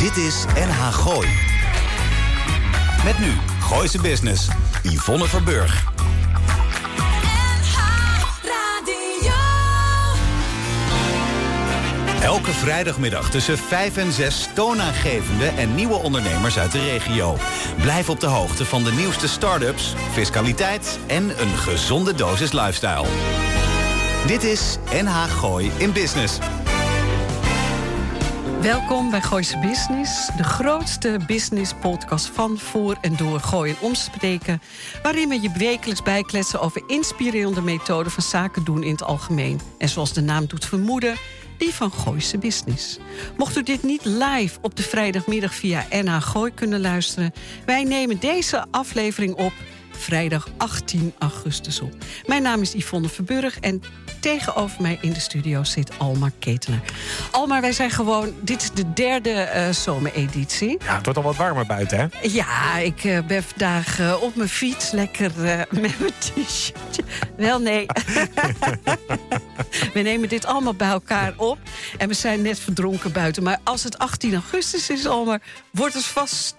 Dit is NH Gooi. Met nu Gooise Business. Yvonne Verburg. Elke vrijdagmiddag tussen 5 en 6 toonaangevende en nieuwe ondernemers uit de regio. Blijf op de hoogte van de nieuwste start-ups, fiscaliteit en een gezonde dosis lifestyle. Dit is NH Gooi in Business. Welkom bij Gooise Business, de grootste business podcast van, voor en door Gooi en omspreken. Waarin we je wekelijks bijkletsen over inspirerende methoden van zaken doen in het algemeen. En zoals de naam doet vermoeden, die van Gooise Business. Mocht u dit niet live op de vrijdagmiddag via NH Gooi kunnen luisteren, wij nemen deze aflevering op vrijdag 18 augustus op. Mijn naam is Yvonne Verburg en tegenover mij in de studio zit Alma Ketener. Alma, wij zijn gewoon... Dit is de derde uh, zomereditie. Ja, het wordt al wat warmer buiten, hè? Ja, ik uh, ben vandaag uh, op mijn fiets lekker met mijn t-shirtje. Wel, nee. we nemen dit allemaal bij elkaar op. En we zijn net verdronken buiten. Maar als het 18 augustus is, Alma, wordt het vast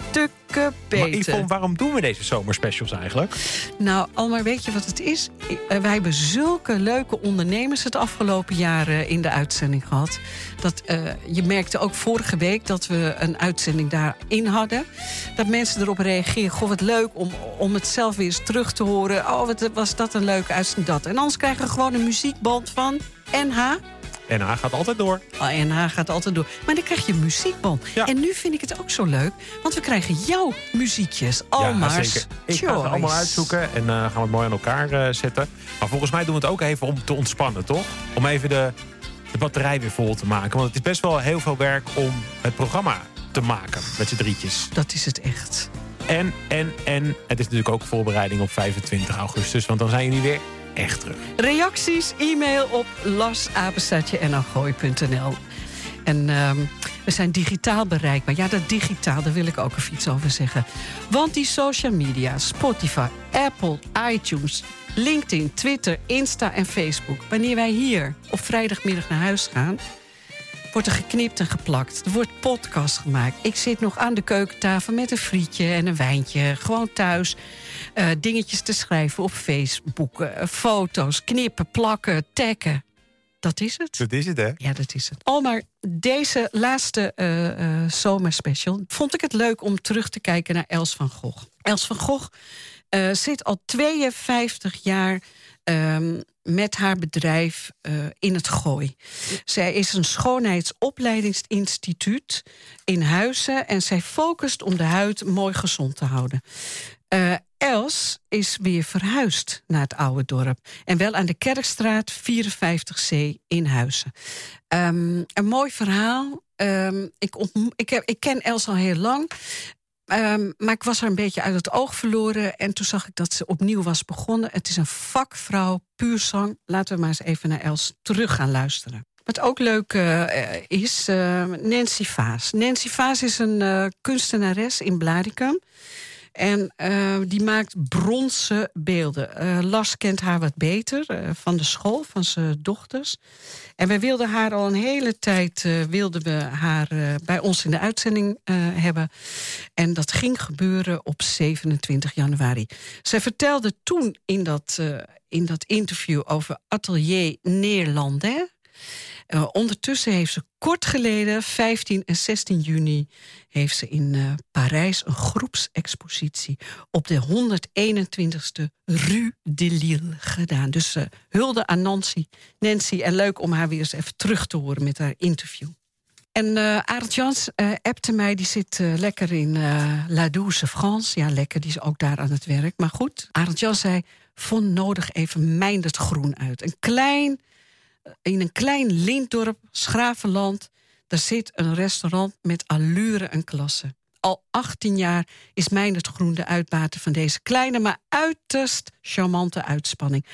Maar Yvonne, waarom doen we deze zomerspecials eigenlijk? Nou, Alma, weet je wat het is? wij hebben zulke leuke ondernemers het afgelopen jaar in de uitzending gehad. Dat, uh, je merkte ook vorige week dat we een uitzending daarin hadden. Dat mensen erop reageerden. Goh, wat leuk om, om het zelf weer eens terug te horen. Oh, wat was dat een leuke uitzending. Dat. En anders krijgen we gewoon een muziekband van NH. NH gaat altijd door. Oh, NH gaat altijd door. Maar dan krijg je muziekband. Ja. En nu vind ik het ook zo leuk, want we krijgen jouw muziekjes. Alma's ja, zeker. Ik ga ze allemaal uitzoeken en uh, gaan we het mooi aan elkaar uh, zetten. Maar volgens mij doen we het ook even om te ontspannen, toch? Om even de, de batterij weer vol te maken. Want het is best wel heel veel werk om het programma te maken met z'n drietjes. Dat is het echt. En, en, en het is natuurlijk ook voorbereiding op 25 augustus. Want dan zijn jullie weer echt terug. Reacties, e-mail op lasapenstaatje.nl. En um, we zijn digitaal bereikbaar. Ja, dat digitaal, daar wil ik ook even iets over zeggen. Want die social media, Spotify, Apple, iTunes, LinkedIn, Twitter, Insta en Facebook... wanneer wij hier op vrijdagmiddag naar huis gaan wordt er geknipt en geplakt. Er wordt podcast gemaakt. Ik zit nog aan de keukentafel met een frietje en een wijntje. Gewoon thuis. Uh, dingetjes te schrijven op Facebook. Uh, foto's, knippen, plakken, taggen. Dat is het. Dat is het, hè? Ja, dat is het. Al maar deze laatste uh, zomerspecial... vond ik het leuk om terug te kijken naar Els van Gogh. Els van Gogh zit al 52 jaar um, met haar bedrijf uh, in het Gooi. Zij is een schoonheidsopleidingsinstituut in Huizen... en zij focust om de huid mooi gezond te houden. Uh, Els is weer verhuisd naar het oude dorp. En wel aan de Kerkstraat 54C in Huizen. Um, een mooi verhaal. Um, ik, ik, heb, ik ken Els al heel lang. Um, maar ik was haar een beetje uit het oog verloren. En toen zag ik dat ze opnieuw was begonnen. Het is een vakvrouw, puur zang. Laten we maar eens even naar Els terug gaan luisteren. Wat ook leuk uh, is, uh, Nancy Vaas. Nancy Vaas is een uh, kunstenares in Blaricum. En uh, die maakt bronzen beelden. Uh, Lars kent haar wat beter uh, van de school, van zijn dochters. En wij wilden haar al een hele tijd wilden we haar bij ons in de uitzending hebben. En dat ging gebeuren op 27 januari. Zij vertelde toen in dat, in dat interview over Atelier Neerlandais uh, ondertussen heeft ze kort geleden, 15 en 16 juni... heeft ze in uh, Parijs een groepsexpositie... op de 121ste Rue de Lille gedaan. Dus uh, hulde aan Nancy. Nancy. En leuk om haar weer eens even terug te horen met haar interview. En uh, Arend Jans uh, appte mij, die zit lekker in La Douce France. Ja, lekker, die is ook daar aan het werk. Maar goed, Arend Jans zei, vond nodig even Mijndert Groen uit. Een klein in een klein lintdorp, Schravenland... daar zit een restaurant met allure en klasse. Al 18 jaar is het Groen de uitbater van deze kleine... maar uiterst charmante uitspanning.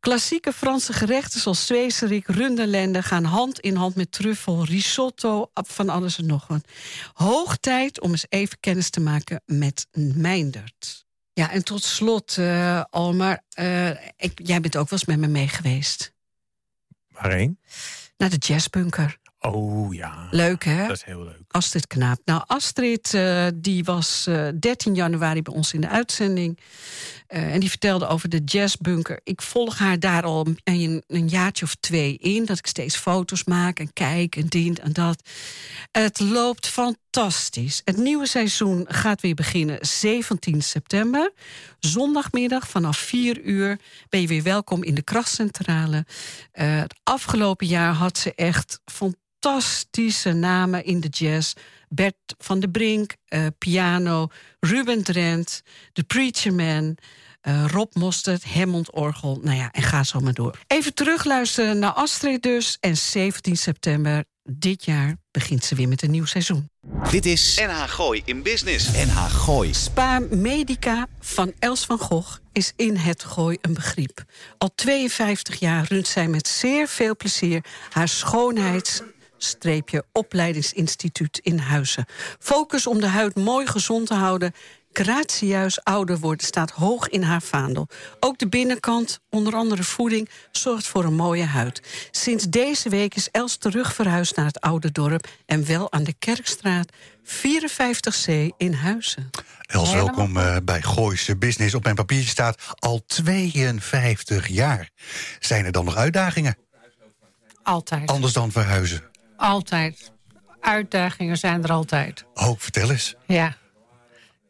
Klassieke Franse gerechten zoals zwezerik, runderlende... gaan hand in hand met truffel, risotto, van alles en nog wat. Hoog tijd om eens even kennis te maken met Mijndert. Ja, en tot slot, uh, Almar, ik, jij bent ook wel eens met me mee geweest. Waarheen? Naar de jazzbunker. Oh ja. Leuk, hè? Dat is heel leuk. Astrid Knaap. Nou, Astrid uh, die was uh, 13 januari bij ons in de uitzending. Uh, en die vertelde over de jazzbunker. Ik volg haar daar al een, een, jaartje of twee in. Dat ik steeds foto's maak en kijk en dient en dat. Het loopt fantastisch. Het nieuwe seizoen gaat weer beginnen 17 september. Zondagmiddag vanaf 4 uur ben je weer welkom in de krachtcentrale. Het afgelopen jaar had ze echt fantastische namen in de jazz. Bert van der Brink, uh, piano, Ruben Drent, The Preacher Man... Uh, Rob Mostert, Hammond Orgel, nou ja, en ga zo maar door. Even terugluisteren naar Astrid dus. En 17 september dit jaar begint ze weer met een nieuw seizoen. Dit is NH Gooi in Business. NH Gooi. Spa Medica van Els van Gogh is in het Gooi een begrip. Al 52 jaar runt zij met zeer veel plezier haar schoonheids opleidingsinstituut in Huizen. Focus om de huid mooi gezond te houden Gratieus ouder worden staat hoog in haar vaandel. Ook de binnenkant, onder andere voeding, zorgt voor een mooie huid. Sinds deze week is Els terug verhuisd naar het oude dorp... en wel aan de Kerkstraat 54C in Huizen. Els, welkom uh, bij Gooise Business. Op mijn papiertje staat al 52 jaar. Zijn er dan nog uitdagingen? Altijd. Anders dan verhuizen? Altijd. Uitdagingen zijn er altijd. Oh, vertel eens. Ja.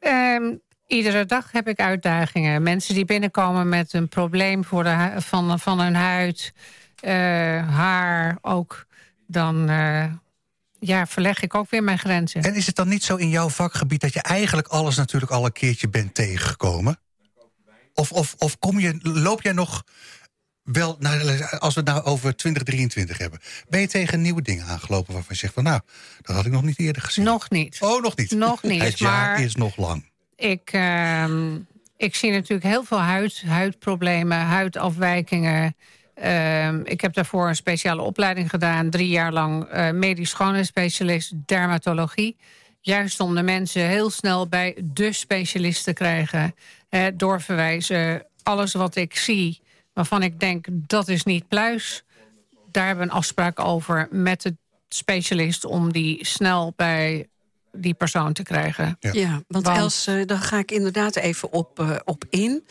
Um, iedere dag heb ik uitdagingen. Mensen die binnenkomen met een probleem voor de van, van hun huid, uh, haar ook. Dan uh, ja, verleg ik ook weer mijn grenzen. En is het dan niet zo in jouw vakgebied dat je eigenlijk alles natuurlijk al een keertje bent tegengekomen? Of, of, of kom je, loop jij nog wel, nou, als we het nou over 2023 hebben... ben je tegen nieuwe dingen aangelopen waarvan je zegt van... nou, dat had ik nog niet eerder gezien. Nog niet. Oh, nog niet. Nog niet, Het jaar is nog lang. Ik, uh, ik zie natuurlijk heel veel huid, huidproblemen, huidafwijkingen. Uh, ik heb daarvoor een speciale opleiding gedaan. Drie jaar lang uh, medisch schoonheidsspecialist dermatologie. Juist om de mensen heel snel bij de specialist te krijgen. doorverwijzen. Alles wat ik zie waarvan ik denk dat is niet pluis. Daar hebben we een afspraak over met de specialist... om die snel bij die persoon te krijgen. Ja, ja want, want Els, uh, daar ga ik inderdaad even op, uh, op in.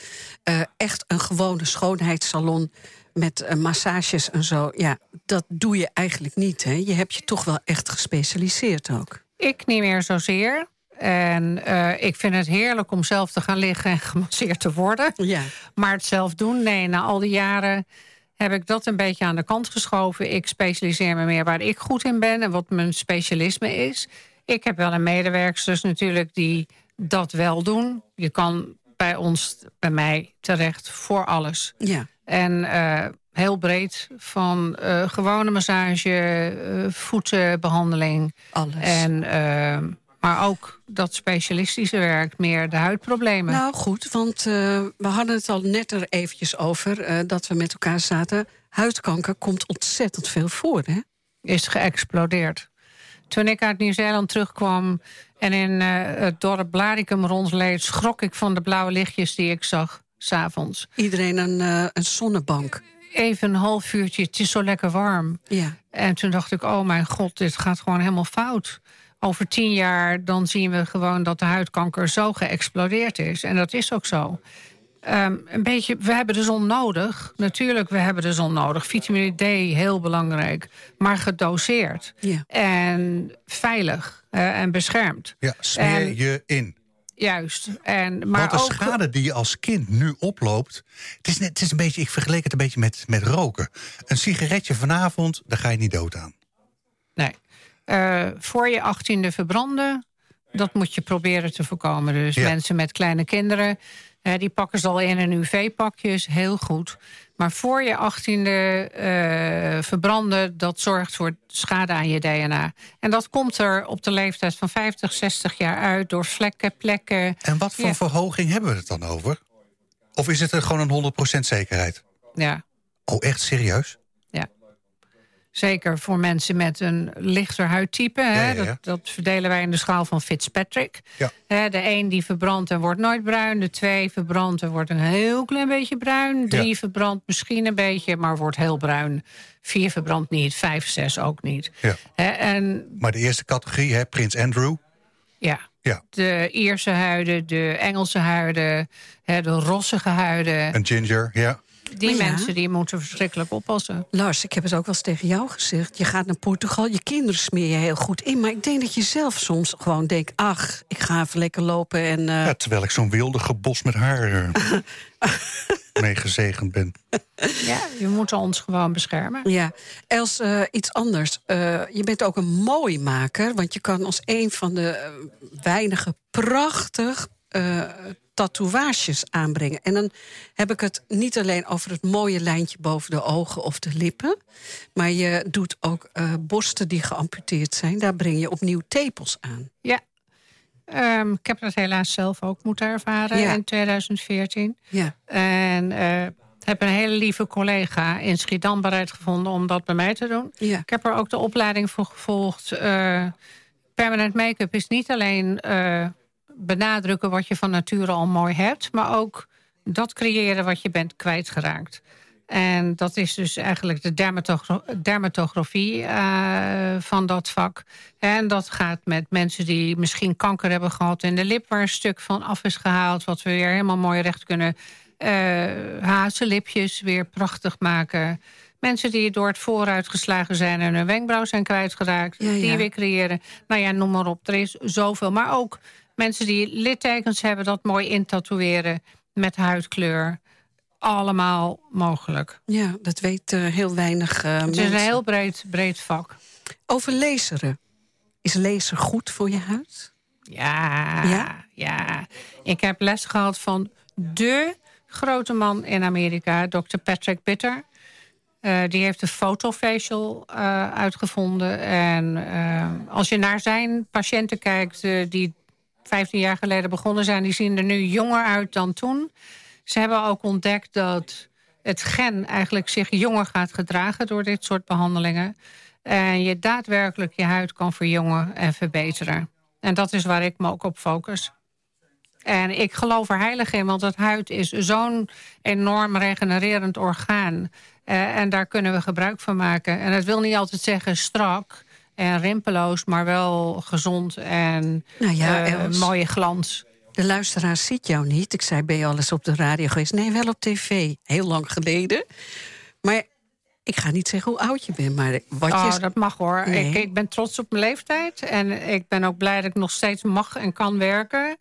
Uh, echt een gewone schoonheidssalon met massages en zo. Ja, dat doe je eigenlijk niet. Hè? Je hebt je toch wel echt gespecialiseerd ook. Ik niet meer zozeer. En uh, ik vind het heerlijk om zelf te gaan liggen en gemasseerd te worden. Ja. Maar het zelf doen, nee, na al die jaren heb ik dat een beetje aan de kant geschoven. Ik specialiseer me meer waar ik goed in ben en wat mijn specialisme is. Ik heb wel een medewerksters natuurlijk die dat wel doen. Je kan bij ons, bij mij, terecht voor alles. Ja. En uh, heel breed van uh, gewone massage, voetenbehandeling. Alles. En maar ook dat specialistische werk, meer de huidproblemen. Nou goed, want uh, we hadden het al net er eventjes over... Uh, dat we met elkaar zaten. Huidkanker komt ontzettend veel voor, hè? Is geëxplodeerd. Toen ik uit Nieuw-Zeeland terugkwam en in uh, het dorp Blaricum rondleed... schrok ik van de blauwe lichtjes die ik zag, s'avonds. Iedereen een, een zonnebank. Even een half uurtje, het is zo lekker warm. Ja. En toen dacht ik, oh mijn god, dit gaat gewoon helemaal fout over tien jaar dan zien we gewoon dat de huidkanker zo geëxplodeerd is. En dat is ook zo. Um, een beetje, we hebben de zon nodig. Natuurlijk, we hebben de zon nodig. Vitamine D, heel belangrijk. Maar gedoseerd. Ja. En veilig uh, en beschermd. Ja, smeer en, je in. Juist. En, maar Want de ook, schade die je als kind nu oploopt... Het is, net, het is een beetje, ik vergeleek het een beetje met, met roken. Een sigaretje vanavond, daar ga je niet dood aan. Uh, voor je achttiende verbranden, dat moet je proberen te voorkomen. Dus ja. mensen met kleine kinderen, die pakken ze al in een UV-pakjes, heel goed. Maar voor je achttiende uh, verbranden, dat zorgt voor schade aan je DNA. En dat komt er op de leeftijd van 50, 60 jaar uit... door vlekken, plekken. En wat voor ja. verhoging hebben we het dan over? Of is het er gewoon een 100% zekerheid? Ja. Oh, echt serieus? Zeker voor mensen met een lichter huidtype. Hè? Ja, ja, ja. Dat, dat verdelen wij in de schaal van Fitzpatrick. Hè, de een die verbrandt en wordt nooit bruin. De twee verbrandt en wordt een heel klein beetje bruin. Drie verbrandt misschien een beetje, maar wordt heel bruin. Vier verbrandt niet, vijf, zes ook niet. Hè, en Maar de eerste categorie, hè, Prins Andrew. ja, Ja, de Ierse huiden, de Engelse huiden, hè, de rossige huiden. een ginger, ja. Die ja. mensen die moeten verschrikkelijk oppassen. Lars, ik heb het ook wel eens tegen jou gezegd. Je gaat naar Portugal, je kinderen smeer je heel goed in. Maar ik denk dat je zelf soms gewoon denkt... ach, ik ga even lekker lopen en... eh, ja. Terwijl ik zo'n wilde bos met haar eh, mee gezegend ben. Ja, je moet ons gewoon beschermen. Ja, Els, eh, iets anders. Eh, je bent ook een mooi maker, want je kan als een van de weinige prachtig eh, tatoeages aanbrengen. En dan heb ik het niet alleen over het mooie lijntje boven de ogen of de lippen, maar je doet ook eh, borsten die geamputeerd zijn. Daar breng je opnieuw tepels aan. Ja. Ehm, ik heb dat helaas zelf ook moeten ervaren Ja. in 2014. Ja, En eh, heb een hele lieve collega in Schiedam bereid gevonden om dat bij mij te doen. ja. Ik heb er ook de opleiding voor gevolgd. Permanent make-up is niet alleen benadrukken wat je van nature al mooi hebt, maar ook dat creëren wat je bent kwijtgeraakt. En dat is dus eigenlijk de dermatogra- dermatografie eh, van dat vak. En dat gaat met mensen die misschien kanker hebben gehad in de lip... waar een stuk van af is gehaald, wat we weer helemaal mooi recht kunnen... eh hazenlipjes weer prachtig maken. Mensen die door het vooruit geslagen zijn en hun wenkbrauw zijn kwijtgeraakt... Ja, ja. die weer creëren. Nou ja, noem maar op, er is zoveel. Maar ook mensen die littekens hebben, dat mooi intatoeëren met huidkleur allemaal mogelijk. ja dat weet eh, heel weinig eh, Het is een heel breed, breed vak. Over laseren. Is laser goed voor je huid? Ja, Ja? ja, Ik heb les gehad van de grote man in Amerika, Dr. Patrick Bitter. Eh, die heeft de fotofacial eh, uitgevonden. En als je naar zijn patiënten kijkt, die 15 jaar geleden begonnen zijn... die zien er nu jonger uit dan toen. Ze hebben ook ontdekt dat het gen eigenlijk zich jonger gaat gedragen... door dit soort behandelingen. En je daadwerkelijk je huid kan verjongen en verbeteren. En dat is waar ik me ook op focus. En ik geloof er heilig in, want het huid is zo'n enorm regenererend orgaan. Eh, en daar kunnen we gebruik van maken. En het wil niet altijd zeggen strak en rimpeloos, maar wel gezond en Nou ja, eh, Els. mooie glans. De luisteraar ziet jou niet. Ik zei, ben je al eens op de radio geweest? Nee, wel op tv. Heel lang geleden. Maar ik ga niet zeggen hoe oud je bent, maar wat Oh, je... dat mag hoor. Nee. Ik, ik ben trots op mijn leeftijd. En ik ben ook blij dat ik nog steeds mag en kan werken.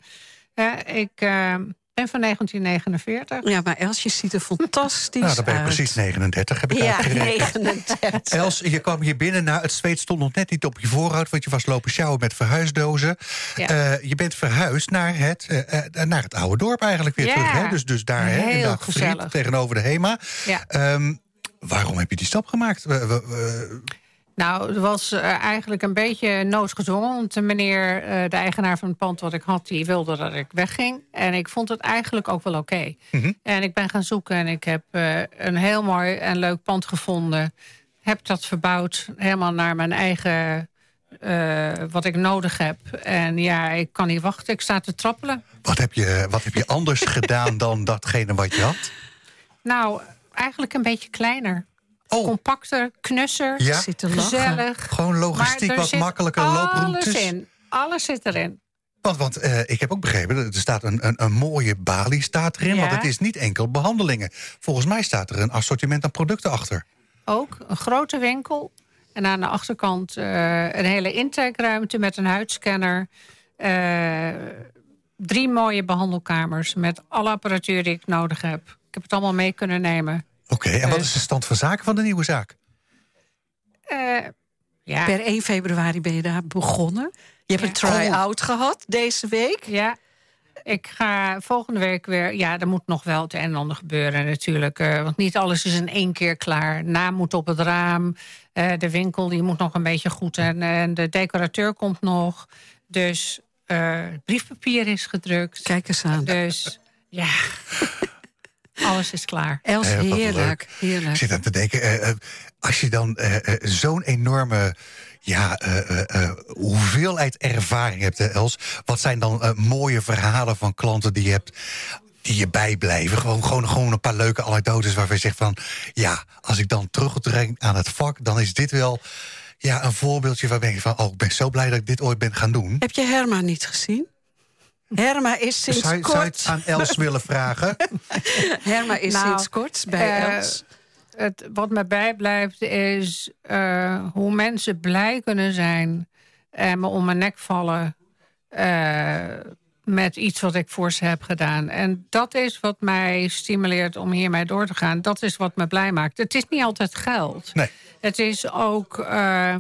Ik eh, ben van 1949. Ja, maar Els, je ziet er fantastisch Nou, dan ben je uit. precies 39, heb ik Ja, uitgerekend. 39. Els, je kwam hier binnen. Nou, het zweet stond nog net niet op je voorhoofd... want je was lopen sjouwen met verhuisdozen. Ja. Eh, je bent verhuisd naar het, eh, eh, naar het oude dorp eigenlijk weer Ja. terug. Hè? Dus, dus daar hè, in Fried, gezellig. tegenover de HEMA. Ja. Ehm, waarom heb je die stap gemaakt? We- Nou, het was eh, eigenlijk een beetje noodgedwongen. Want de meneer, eh, de eigenaar van het pand wat ik had... die wilde dat ik wegging. En ik vond het eigenlijk ook wel oké. En ik ben gaan zoeken en ik heb eh, een heel mooi en leuk pand gevonden. Heb dat verbouwd, helemaal naar mijn eigen... wat ik nodig heb. En ja, ik kan niet wachten. Ik sta te trappelen. wat, heb je, wat heb je anders gedaan dan datgene wat je had? Nou, eigenlijk een beetje kleiner. Oh, Compacter, knusser, ja? Gezellig. Gewoon logistiek Maar er wat makkelijker Alles looproutes. in. Alles zit erin. Want, want eh, ik heb ook begrepen, er staat een, een, een mooie balie staat erin. Ja. Want het is niet enkel behandelingen. Volgens mij staat er een assortiment aan producten achter. Ook een grote winkel. En aan de achterkant eh, een hele intakeruimte met een huidscanner. Eh, drie mooie behandelkamers met alle apparatuur die ik nodig heb. Ik heb het allemaal mee kunnen nemen. Oké, en wat is de stand van zaken van de nieuwe zaak? Eh, ja, Per 1 februari ben je daar begonnen. Je hebt Ja. een try-out gehad deze week. ja. Ik ga volgende week weer... Ja, er moet nog wel het een en ander gebeuren natuurlijk. eh, want niet alles is in één keer klaar. Naam moet op het raam. eh, de winkel die moet nog een beetje goed. En, en de decorateur komt nog. Dus eh, briefpapier is gedrukt. Kijk eens aan. Dus ja, Alles is klaar. Els, Eh, wat heerlijk. Ik heerlijk. zit aan te denken, eh, eh, als je dan eh, zo'n enorme ja, eh, eh, eh, hoeveelheid ervaring hebt, hè, Els. Wat zijn dan mooie verhalen van klanten die je hebt die je bijblijven? Gewoon, gewoon, gewoon een paar leuke anekdotes waarvan je zegt van... ja, als ik dan terugbreng aan het vak, dan is dit wel ja, een voorbeeldje... waar ben je van, oh, ik ben zo blij dat ik dit ooit ben gaan doen. Heb je Herma niet gezien? Herma is sinds Zou, je- zou je kort, het aan Els willen vragen? Herma is Nou, sinds kort bij eh, Els. Het, wat me bijblijft is eh, hoe mensen blij kunnen zijn... en me om mijn nek vallen eh, met iets wat ik voor ze heb gedaan. En dat is wat mij stimuleert om hiermee door te gaan. Dat is wat me blij maakt. Het is niet altijd geld. Nee. Het is ook eh,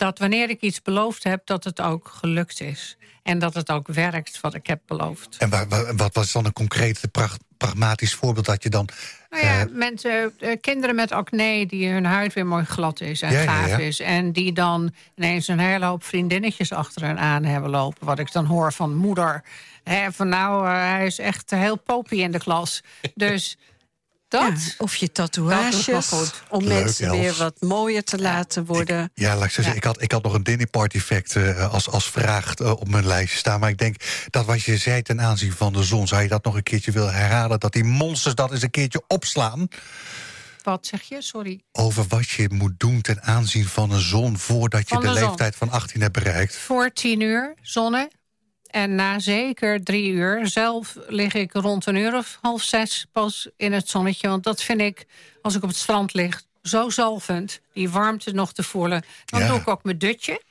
dat wanneer ik iets beloofd heb... dat het ook gelukt is. En dat het ook werkt wat ik heb beloofd. En wa- wa- wat was dan een concreet, pra- pragmatisch voorbeeld dat je dan... Nou ja, eh, mensen, eh, kinderen met acne die hun huid weer mooi glad is en Ja, gaaf ja. is. En die dan ineens een hele hoop vriendinnetjes achter hen aan hebben lopen. Wat ik dan hoor van moeder. Hè, van nou, eh, hij is echt heel popie in de klas. Dus dat... Ja, of je tatoeages, om Leuk, mensen Els. weer wat mooier te laten worden. Ja, laat ik zo zeggen, ik had, ik had nog een dinner party fact eh, als, als vraag eh, op mijn lijstje staan. Maar ik denk dat wat je zei ten aanzien van de zon... zou je dat nog een keertje willen herhalen? Dat die monsters dat eens een keertje opslaan... Wat zeg je? Sorry. over wat je moet doen ten aanzien van een zon... voordat je Van de, de leeftijd van 18 hebt bereikt. Voor tien uur zonne. En na zeker drie uur, zelf lig ik rond een uur of half zes pas in het zonnetje. Want dat vind ik, als ik op het strand lig, zo zalvend. Die warmte nog te voelen. Dan Ja. doe ik ook mijn dutje.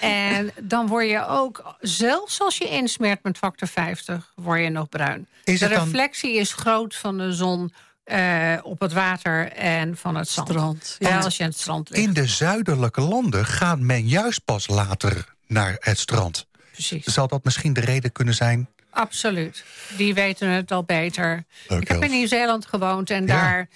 En dan word je ook, zelfs als je insmeert met factor 50, word je nog bruin. Is de dan- reflectie is groot van de zon eh, op het water en van het zand. Strand, Ja, als je aan het strand ligt. In de zuidelijke landen gaat men juist pas later naar het strand. Precies. Zal dat misschien de reden kunnen zijn? Absoluut. Die weten het al beter. Leuk, ik heb in. Nieuw-Zeeland gewoond en Ja. daar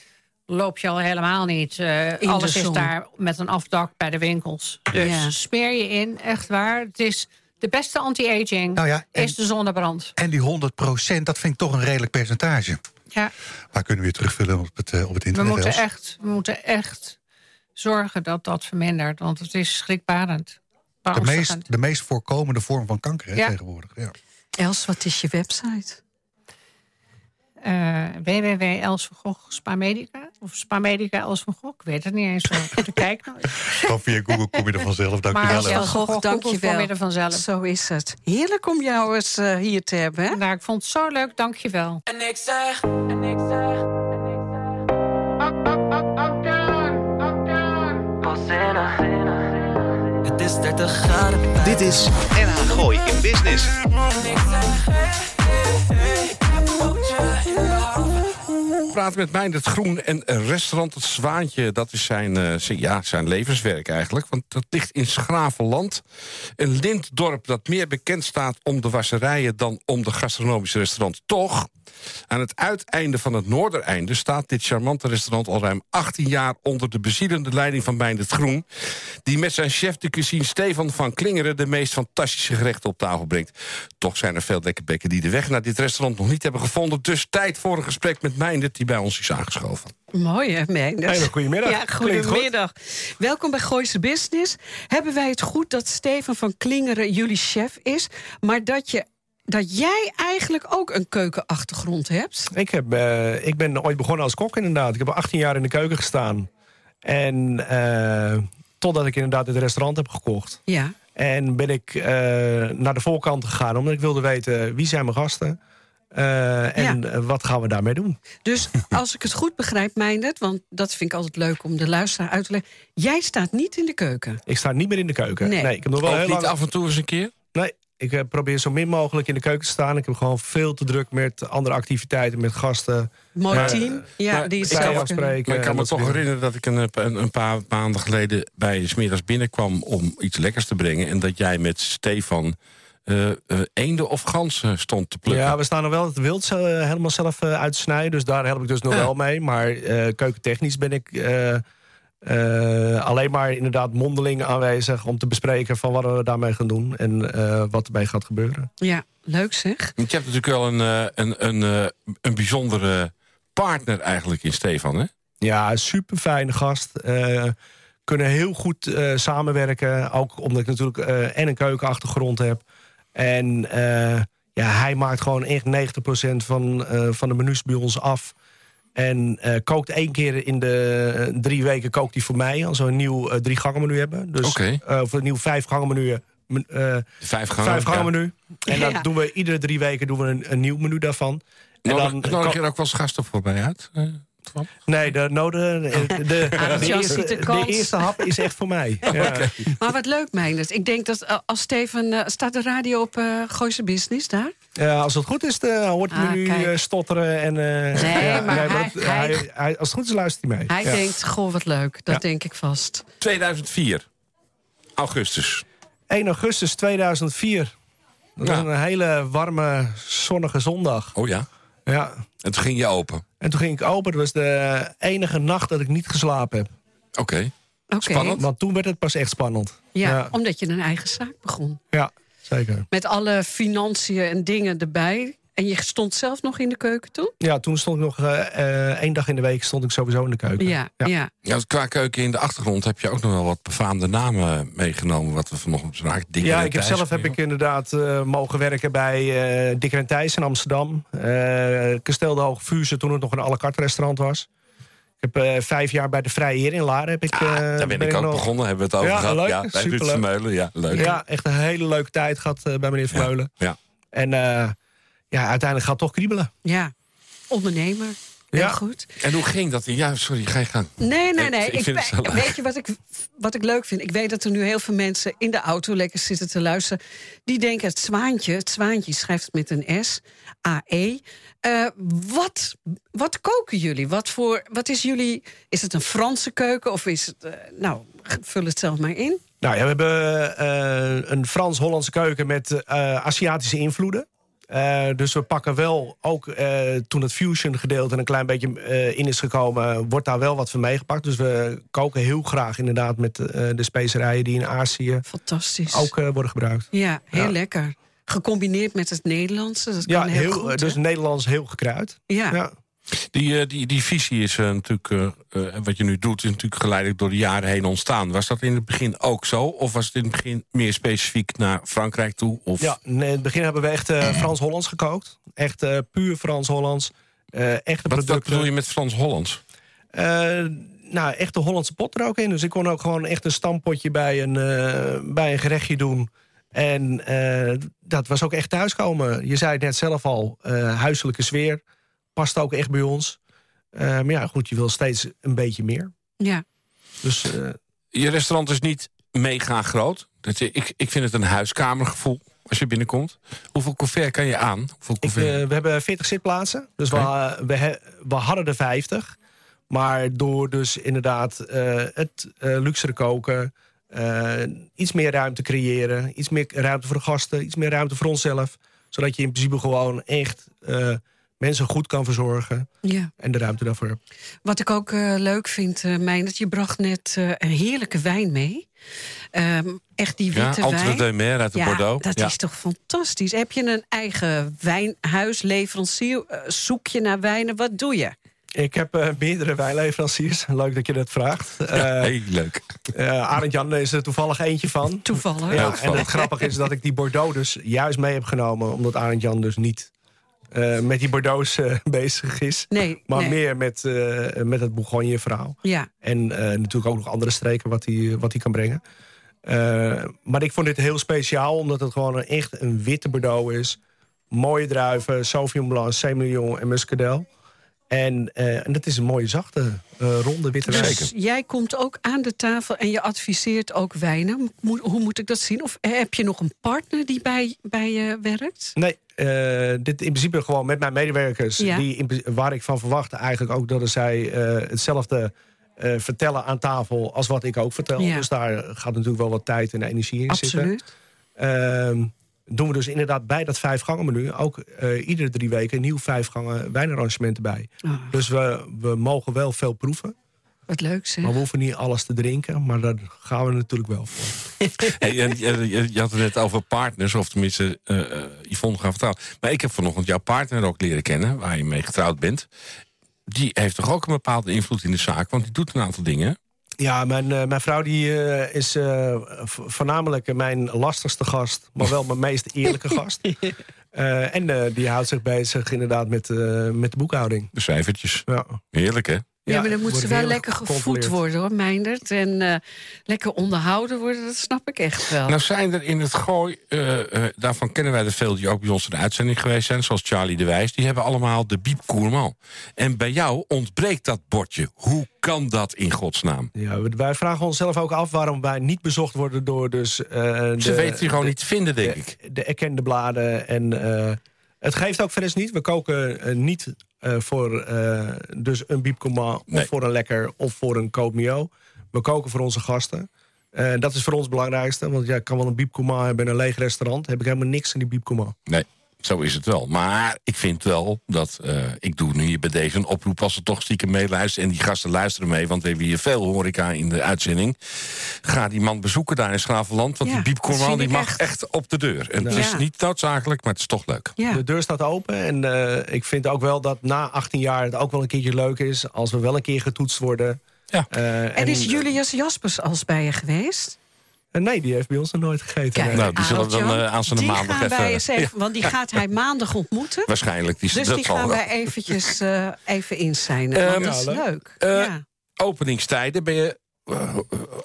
loop je al helemaal niet. Eh, de alles is daar met een afdak bij de winkels. Dus Ja. smeer je in, echt waar. Het is de beste anti-aging Nou ja, en- is de zonnebrand. En die 100% dat vind ik toch een redelijk percentage. Ja, Maar kunnen we weer terugvullen op het, eh, op het we internet? moeten, Els? echt, we moeten echt zorgen dat dat vermindert. Want het is schrikbarend. De, meest, de meest voorkomende vorm van kanker hè, Ja. tegenwoordig. Ja. Els, wat is je website? Eh www Els van Gogh Spa Medica. Of Spa Medica Els van Gogh. Ik weet het niet eens. zo goed. Ik kijk nooit. Gewoon via Google kom je er vanzelf. Maar Dankjewel. als je Els. Els van Gogh dank je wel. kom je er vanzelf. Zo is het. Heerlijk om jou eens eh, hier te hebben. Hè? Nou, ik vond het zo leuk, dank je wel. En ik zeg, en ik zeg, en ik zeg. Pas zinnen. Het is 30 graden buiten. Dit is NH Gooi in Business. Ik praten met Meindert Groen en een restaurant Het Zwaantje. Dat is zijn, eh, zijn- ja, zijn levenswerk eigenlijk. Want dat ligt in Schravenland. Een lintdorp dat meer bekend staat om de wasserijen... dan om de gastronomische restaurant. Toch, aan het uiteinde van het noordereinde... staat dit charmante restaurant al ruim 18 jaar... onder de bezielende leiding van Meindert Groen... die met zijn chef de cuisine Stefan van Klingeren... de meest fantastische gerechten op tafel brengt. Toch zijn er veel lekkerbekken die de weg naar dit restaurant nog niet hebben gevonden. Dus tijd voor een gesprek met Meindert die bij ons is aangeschoven. Mooi hè, Meindert? Hele goedemiddag. Ja, goed. goedemiddag. Welkom bij Gooise Business. Hebben wij het goed dat Stefan van Klingeren jullie chef is... maar dat, je, dat jij eigenlijk ook een keukenachtergrond hebt? Ik, heb, eh, ik ben ooit begonnen als kok inderdaad. Ik heb 18 jaar in de keuken gestaan. En eh, totdat ik inderdaad het restaurant heb gekocht. Ja. En ben ik eh, naar de voorkant gegaan. Omdat ik wilde weten wie zijn mijn gasten. eh, en Ja. wat gaan we daarmee doen. Dus als ik het goed begrijp, Meindert... want dat vind ik altijd leuk om de luisteraar uit te leggen... jij staat niet in de keuken. Ik sta niet meer in de keuken. Nee. ik heb nog wel heel niet lang... af en toe eens een keer? Ik eh, probeer zo min mogelijk in de keuken te staan. Ik heb gewoon veel te druk met andere activiteiten, met gasten. Mooi Maar, team. Ja, maar die het ik kan afspreken. Ik kan me toch dingen. herinneren dat ik een, een, een paar maanden geleden bij Smiddags binnenkwam om iets lekkers te brengen. En dat jij met Stefan eh eh, eenden of ganzen stond te plukken. Ja, we staan er wel het wild eh, helemaal zelf eh, uit te snijden. Dus daar help ik dus nog Ja. wel mee. Maar eh, keukentechnisch ben ik eh, alleen maar inderdaad mondeling aanwezig... om te bespreken van wat we daarmee gaan doen en eh, wat ermee gaat gebeuren. Ja, leuk zeg. Want je hebt natuurlijk wel een, eh, een, een, eh, een bijzondere partner eigenlijk in Stefan, hè? Ja, super fijne gast. Eh, kunnen heel goed eh, samenwerken. Ook omdat ik natuurlijk eh, en een keukenachtergrond heb. En eh, ja, hij maakt gewoon echt 90% van, eh, van de menus bij ons af. En eh, kookt één keer in de eh, drie weken kookt hij voor mij. Als we een nieuw eh, drie gangen menu hebben. Dus, eh, of een nieuw vijf gangen menu. eh, vijf gangen. vijf gangen ja. menu. En dan doen we iedere drie weken doen we een, een nieuw menu daarvan. En Nodig, dan, nodig je er ook wel eens gasten voorbij uit? Nee, de, nodige, de, de, de, Jan eerste, de de hap is echt voor mij. Ja. Maar wat leuk, Meindert. Ik denk dat eh, als Steven... eh, staat de radio op eh Gooise Business daar? Ja, als het goed is, dan hoort hij Ah, me nu kijk. stotteren. En, eh, Nee, ja, maar hij- dat- hij- hij- als het goed is, luistert hij mee. Hij Ja. denkt, goh, wat leuk. Dat Ja. denk ik vast. 2004. Augustus. 1 augustus 2004. Dat Ja. was een hele warme, zonnige zondag. Oh ja. Ja. En toen ging je open. En toen ging ik open. Dat was de enige nacht dat ik niet geslapen heb. Oké. Oké. Spannend. Want toen werd het pas echt spannend. Ja, ja, omdat je een eigen zaak begon. ja, zeker. Met alle financiën en dingen erbij. En je stond zelf nog in de keuken toen? Ja, toen stond ik nog eh, eh, één dag in de week stond ik sowieso in de keuken. Ja, Ja. ja. Ja, qua keuken in de achtergrond heb je ook nog wel wat befaamde namen meegenomen. Wat we vanochtend spraken. Dikker Ja, en ik heb zelf heb ik inderdaad eh, mogen werken bij eh Dikker en Thijs in Amsterdam. Eh Kasteel de Hoge Vuurse, toen het nog een à la carte restaurant was. Ik heb eh, vijf jaar bij de Vrije Heer in Laren. Heb ik, Ah, eh, daar ben ik ook nog- begonnen, hebben we het over Ja, gehad. leuk, ja, bij Ruud. Vermeulen, ja, leuk. Ja, echt een hele leuke tijd gehad eh, bij meneer Vermeulen. ja. En eh, ja, uiteindelijk gaat het toch kriebelen. ja. Ondernemer. Heel Ja. goed. En hoe ging dat? Ja, sorry, ga je gang. Nee, nee, nee. ik vind weet je wat ik, wat ik leuk vind? Ik weet dat er nu heel veel mensen in de auto lekker zitten te luisteren. Die denken het zwaantje, het zwaantje schrijft het met een S, AE. Eh, wat, wat koken jullie? Wat, voor, wat is jullie... Is het een Franse keuken of is het... eh, nou, vul het zelf maar in. Nou ja, we hebben eh, een Frans-Hollandse keuken met eh, Aziatische invloeden. Eh, dus we pakken wel, ook eh, toen het fusion gedeelte een klein beetje eh, in is gekomen, wordt daar wel wat van meegepakt. Dus we koken heel graag inderdaad met de specerijen die in Azië Fantastisch. ook worden gebruikt. Ja, heel Ja. lekker. Gecombineerd met het Nederlandse. Dat Ja, kan heel, heel, goed. dus? Nederlands heel gekruid. ja. Ja. Die, eh, die, die visie is eh, natuurlijk, eh, wat je nu doet, is natuurlijk geleidelijk door de jaren heen ontstaan. Was dat in het begin ook zo? Of was het in het begin meer specifiek naar Frankrijk toe? Of... Ja, in het begin hebben we echt Frans-Hollands gekookt. Echt puur Frans-Hollands. Echte Wat, wat producten. bedoel je met Frans-Hollands? Nou, echt de Hollandse pot er ook in. Dus ik kon ook gewoon echt een stampotje bij een, bij een gerechtje doen. En dat was ook echt thuiskomen. Je zei het net zelf al, huiselijke sfeer. Past ook echt bij ons. Eh, maar ja, goed, je wil steeds een beetje meer. ja. Dus eh, Je restaurant is niet mega groot. Dat je, ik, ik vind het een huiskamergevoel als je binnenkomt. Hoeveel couvert kan je aan? Hoeveel ik, eh, we hebben 40 zitplaatsen. Dus we, we, he- we hadden er 50. Maar door dus inderdaad eh, het eh, luxere koken... eh, iets meer ruimte creëren. Iets meer ruimte voor de gasten. Iets meer ruimte voor onszelf. Zodat je in principe gewoon echt eh, mensen goed kan verzorgen. ja. En de ruimte daarvoor hebt. Wat ik ook eh, leuk vind, eh Meijnert, je bracht net eh, een heerlijke wijn mee. Ehm, echt die ja, witte Entre wijn. de Mer uit de ja, Bordeaux. dat ja. is toch fantastisch. Heb je een eigen wijnhuis, leverancier? Eh, zoek je naar wijnen? Wat doe je? Ik heb meerdere wijnleveranciers. Leuk dat je dat vraagt. Ja, Eh heel leuk. eh, Arend Jan is er toevallig eentje van. Toevallig. Ja, Ja, en het grappige is dat ik die Bordeaux dus juist mee heb genomen... omdat Arend Jan dus niet eh, met die Bordeaux's eh, bezig is. Nee, Maar nee. meer met, eh, met het Bourgogne-verhaal. Ja, En natuurlijk ook nog andere streken wat hij wat hij kan brengen. Maar ik vond dit heel speciaal, omdat het gewoon een, echt een witte Bordeaux is. Mooie druiven, Sauvignon Blanc, Semillon en Muscadel. En, en dat is een mooie, zachte, ronde witte wijn. dus jij komt ook aan de tafel en je adviseert ook wijnen. Hoe moet ik dat zien? Of heb je nog een partner die bij, bij je werkt? Nee, dit in principe gewoon met mijn medewerkers... Ja. Die in waar ik van verwacht eigenlijk ook dat zij eh, hetzelfde eh, vertellen aan tafel... als wat ik ook vertel. Ja. Dus daar gaat natuurlijk wel wat tijd en energie in zitten. Absoluut. Ehm, doen we dus inderdaad bij dat vijf gangen menu... ook eh, iedere drie weken een nieuw vijf gangen wijnarrangement erbij. Ah, Dus we, we mogen wel veel proeven. Wat leuk zeg. Maar we hoeven niet alles te drinken. Maar daar gaan we natuurlijk wel voor. Hey, en je, je- je had het net over partners, of tenminste, eh, eh, Yvonne gaat vertellen. Maar ik heb vanochtend jouw partner ook leren kennen, waar je mee getrouwd bent. die heeft toch ook een bepaalde invloed in de zaak? Want die doet een aantal dingen. Ja, mijn, eh, mijn vrouw die, eh, is eh, voornamelijk mijn lastigste gast... maar wel mijn meest eerlijke gast. Eh, en eh, die houdt zich bezig inderdaad met, eh, met de boekhouding. De cijfertjes. Ja. Heerlijk, hè? Ja, maar dan moet ze wel lekker gevoed worden hoor, Meindert. En eh, lekker onderhouden worden, dat snap ik echt wel. Nou zijn er in het gooi, eh, eh, daarvan kennen wij er veel die ook bij ons in de uitzending geweest zijn, zoals Charlie de Wijs, die hebben allemaal de Biep Koerman. En bij jou ontbreekt dat bordje. Hoe kan dat in godsnaam? Ja, wij vragen onszelf ook af waarom wij niet bezocht worden door dus... eh, Ze de- weten die gewoon de- niet te vinden, denk ik. de, de erkende bladen. En eh, het geeft ook verder niet. We koken niet voor eh, dus een biepcoma Nee. of voor een lekker of voor een koopmio. We koken voor onze gasten. Eh, dat is voor ons het belangrijkste. Want ja, ik kan wel een biepcoma hebben in een leeg restaurant. Heb ik helemaal niks aan die biepcoma. Nee, zo is het wel. Maar ik vind wel dat, eh, ik doe nu hier bij deze een oproep... als ze toch stiekem meeluisteren en die gasten luisteren mee... want we hebben hier veel horeca in de uitzending. Ga die man bezoeken daar in Schravenland... want Ja, die Biep dat vind Koerman die mag echt. echt. op de deur. En het Ja. is niet noodzakelijk, maar het is toch leuk. ja. De deur staat open. En eh, ik vind ook wel dat na 18 jaar het ook wel een keertje leuk is... als we wel een keer getoetst worden. Ja. Eh, En is Julius Jaspers als bij je geweest? Eh, nee, die heeft bij ons nog nooit gegeten. Kijk. Nou, die zullen we dan, eh, aanstaande die maandag gaan even- wij eens even, Want die gaat hij maandag ontmoeten. Waarschijnlijk. Die, Dus dat die gaan wij eventjes eh, even inzijnen. want Ehm, dat is leuk. Eh, ja. Openingstijden ben je...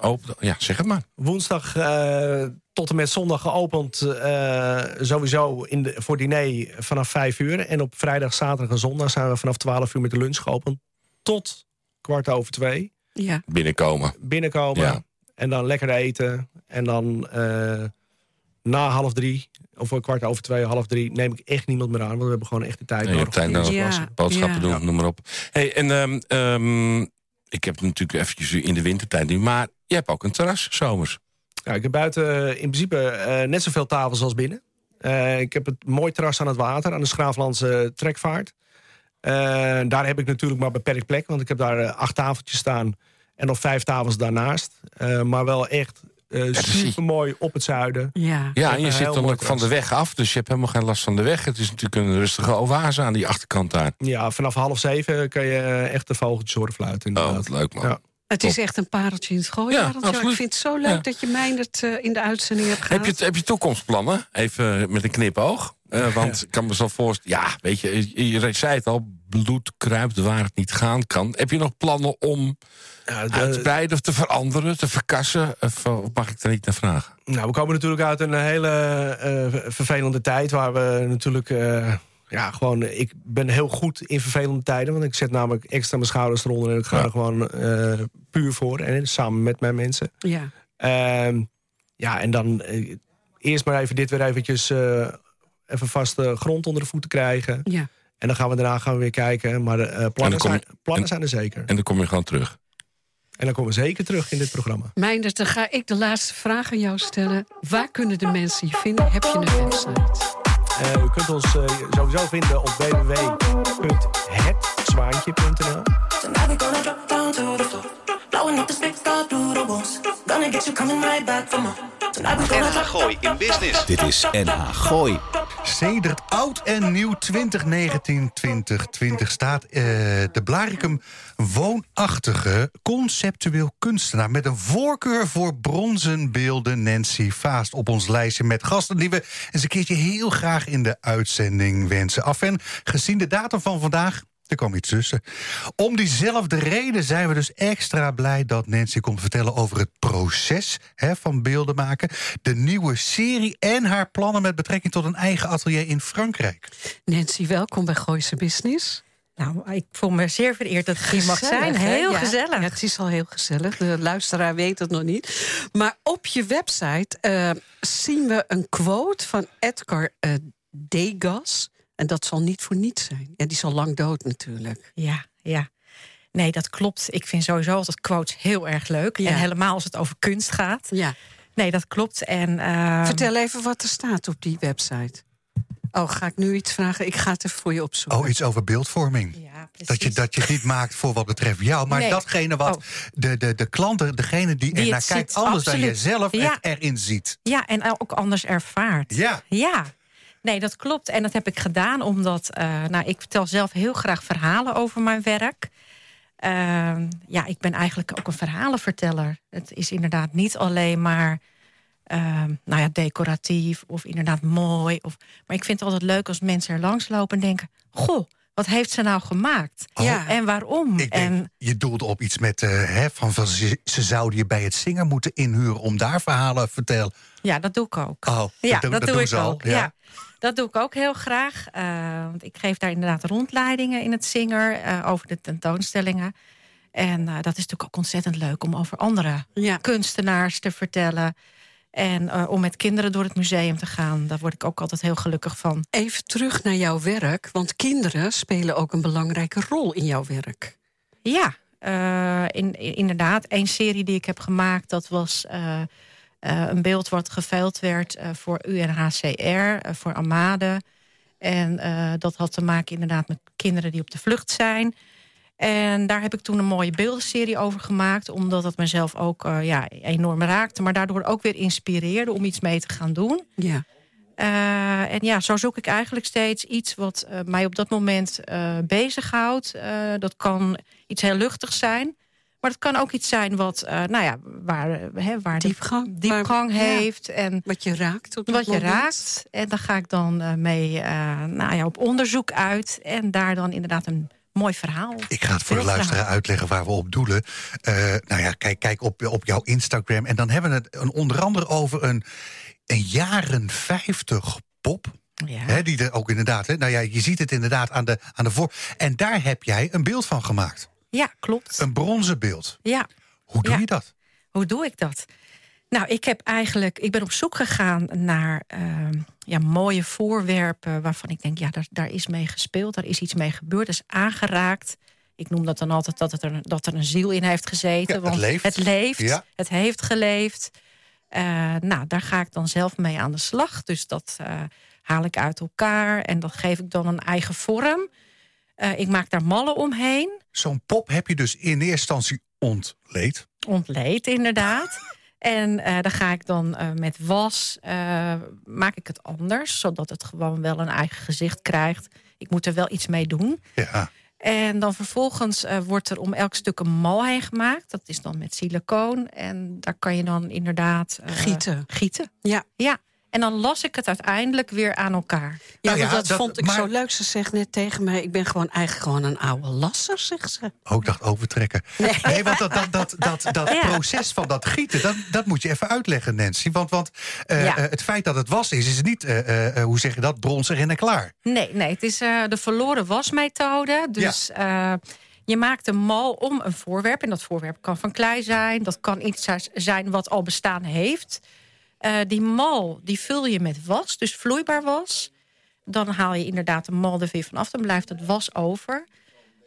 open, ja, zeg het maar. Woensdag eh, tot en met zondag geopend. eh, sowieso in de, voor diner vanaf 5 uur. En op vrijdag, zaterdag en zondag zijn we vanaf 12 uur met de lunch geopend. Tot kwart over twee. ja. Binnenkomen. Binnenkomen. Ja. En dan lekker eten. En dan eh, na half drie. Of een kwart over twee, half drie. Neem ik echt niemand meer aan. Want we hebben gewoon echt de tijd nodig. hebt tijd nodig. Ja. Boodschappen Ja. doen, noem maar op. Hey, en ehm, ehm, ik heb natuurlijk eventjes in de wintertijd nu... maar je hebt ook een terras, zomers. Ja, ik heb buiten in principe eh, net zoveel tafels als binnen. Eh, ik heb het mooi terras aan het water, aan de Schraaflandse trekvaart. Eh, daar heb ik natuurlijk maar beperkt plek, want ik heb daar eh, acht tafeltjes staan en nog vijf tafels daarnaast. Eh, maar wel echt eh zie- super mooi op het zuiden. ja. Ja, en je zit dan ook van de weg af... dus je hebt helemaal geen last van de weg. Het is natuurlijk een rustige oase aan die achterkant daar. Ja, vanaf half zeven kan je eh, echt de vogeltjes horen fluiten. Oh, inderdaad. wat leuk, man. Ja. Het is echt een pareltje in het gooien. Ja. Ik vind het zo leuk Ja. dat je eh, in de uitzending hebt gehad. Heb je, heb je toekomstplannen? Even met een knipoog. Eh, want ik kan me zo voorstellen... Ja, weet je, je, je zei het al... bloed kruipt waar het niet gaan kan. Heb je nog plannen om Ja, de- uit te breiden of te veranderen, te verkassen? Of, eh, mag ik daar niet naar vragen? Nou, we komen natuurlijk uit een hele eh, vervelende tijd... waar we natuurlijk... eh, ja, gewoon, ik ben heel goed in vervelende tijden. Want ik zet namelijk extra mijn schouders eronder... en ik ga Ja. er gewoon eh, puur voor. En samen met mijn mensen. Ja. Ehm, ja, en dan eerst maar even dit weer eventjes... eh, even vaste grond onder de voeten krijgen. ja. En dan gaan we daarna gaan we weer kijken. Maar eh, plannen, je- zijn, plannen en- zijn er zeker. En dan kom je gewoon terug. En dan komen we zeker terug in dit programma. Meindert, dan ga ik de laatste vraag aan jou stellen. Waar kunnen de mensen je vinden? Heb je een website? Eh, u kunt ons eh, sowieso vinden op www.hetzwaantje.nl. Blowing up the through the walls. Gonna get you coming right back for more. NH Gooi in business. Dit is NH Gooi. Sedert oud en nieuw 2019-2020 staat eh, de Blaricum woonachtige conceptueel kunstenaar... met een voorkeur voor bronzen beelden Nancy Vaast op ons lijstje... met gasten die we eens een keertje heel graag in de uitzending wensen. Af en gezien de datum van vandaag... Er kwam iets tussen. Om diezelfde reden zijn we dus extra blij dat Nancy komt vertellen over het proces hè, van beelden maken. De nieuwe serie en haar plannen met betrekking tot een eigen atelier in Frankrijk. Nancy, welkom bij Gooise Business. Nou, ik voel me zeer vereerd dat ik hier mag Gezellig, zijn. Heel Ja, gezellig. Ja, het is al heel gezellig. De luisteraar weet het nog niet. Maar op je website eh, zien we een quote van Edgar eh, Degas. En dat zal niet voor niets zijn. Ja, die is al lang dood natuurlijk. Ja, ja. Nee, dat klopt. Ik vind sowieso altijd quotes heel erg leuk. Ja. En helemaal als het over kunst gaat. Ja. Nee, dat klopt. En, ehm, Vertel even wat er staat op die website. Oh, ga ik nu iets vragen? Ik ga het even voor je opzoeken. Oh, iets over beeldvorming. Ja, precies. Dat je, dat je het niet maakt voor wat betreft jou, maar Nee. datgene wat Oh. de, de, de klanten, degene die, Die er naar kijkt, ziet, anders dan absoluut. jij zelf Ja. het erin ziet. Ja, en ook anders ervaart. Ja. Ja. Nee, dat klopt. En dat heb ik gedaan omdat eh, nou, ik vertel zelf heel graag verhalen over mijn werk. Ehm, ja, ik ben eigenlijk ook een verhalenverteller. Het is inderdaad niet alleen maar ehm, nou ja, decoratief of inderdaad mooi. Of, maar ik vind het altijd leuk als mensen er langs lopen en denken... goh, wat heeft ze nou gemaakt? Ja. En waarom? Ik denk, en je doelde op iets met, eh, hè, van, van ze, ze zouden je bij het zingen moeten inhuren... om daar verhalen te vertellen. ja, dat doe ik ook. Oh, Ja, dat, doe ik al, ook. Ja. dat doe ik ook heel graag. Eh, want ik geef daar inderdaad rondleidingen in het Zinger eh, over de tentoonstellingen. En dat is natuurlijk ook ontzettend leuk om over andere Ja. kunstenaars te vertellen. En eh, om met kinderen door het museum te gaan. Daar word ik ook altijd heel gelukkig van. Even terug naar jouw werk, want kinderen spelen ook een belangrijke rol in jouw werk. Ja, eh, in, in- inderdaad. Een serie die ik heb gemaakt, dat was eh, een beeld wat geveild werd voor UNHCR, voor Amade. En dat had te maken inderdaad met kinderen die op de vlucht zijn. En daar heb ik toen een mooie beeldenserie over gemaakt, omdat het mezelf ook eh, ja, enorm raakte, maar daardoor ook weer inspireerde om iets mee te gaan doen. Ja. Eh, en ja, zo zoek ik eigenlijk steeds iets wat eh, mij op dat moment bezighoudt. Dat kan iets heel luchtigs zijn. Maar het kan ook iets zijn wat, nou ja, waar, hè, waar Diepgang. ja, heeft. En Wat je raakt op dat wat je raakt. En daar ga ik dan mee nou ja, op onderzoek uit. En daar dan inderdaad een mooi verhaal. Ik ga het voor de luisteraar uitleggen waar we op doelen. Eh, nou ja, kijk, kijk op, op jouw Instagram. En dan hebben we het een, onder andere over een, een jaren 50 pop. Ja. Hè, die er ook inderdaad, hè, nou ja, je ziet het inderdaad aan de, aan de voor. En daar heb jij een beeld van gemaakt. ja, klopt. Een bronzen beeld. Ja. Hoe doe Ja. je dat? Hoe doe ik dat? Nou, ik heb eigenlijk, ik ben op zoek gegaan naar ehm, ja, mooie voorwerpen waarvan ik denk, ja, daar, daar is mee gespeeld, daar is iets mee gebeurd, is aangeraakt. Ik noem dat dan altijd dat, het er, dat er een ziel in heeft gezeten. Ja, het want leeft. Het leeft, Ja. het heeft geleefd. Eh, nou, daar ga ik dan zelf mee aan de slag. Dus dat eh, haal ik uit elkaar en dat geef ik dan een eigen vorm. Eh, ik maak daar mallen omheen. Zo'n pop heb je dus in eerste instantie ontleed. ontleed, inderdaad. En eh dan ga ik dan eh, met was, eh, maak ik het anders, zodat het gewoon wel een eigen gezicht krijgt. Ik moet er wel iets mee doen. Ja. En dan vervolgens eh, wordt er om elk stuk een mal heen gemaakt. Dat is dan met silicoon. En daar kan je dan inderdaad... eh, Gieten. Gieten, Ja. ja. En dan las ik het uiteindelijk weer aan elkaar. Ja, Nou ja, dat, dat- vond ik maar- zo leuk. Ze zegt net tegen mij, ik ben gewoon eigenlijk gewoon een oude lasser, zegt ze. Ook Oh, dacht overtrekken. Nee, want dat, dat, dat, dat, dat Ja. proces van dat gieten, dat, dat moet je even uitleggen, Nancy. Want, want eh, Ja. eh, het feit dat het was is, is niet, eh, eh, eh, hoe zeg je dat, bronzig en klaar. Nee, nee, het is eh, de verloren wasmethode. Dus eh, je maakt een mal om een voorwerp. En dat voorwerp kan van klei zijn. Dat kan iets zijn wat al bestaan heeft. Eh, die mal die vul je met was, dus vloeibaar was. Dan haal je inderdaad de mal er weer vanaf. Dan blijft het was over.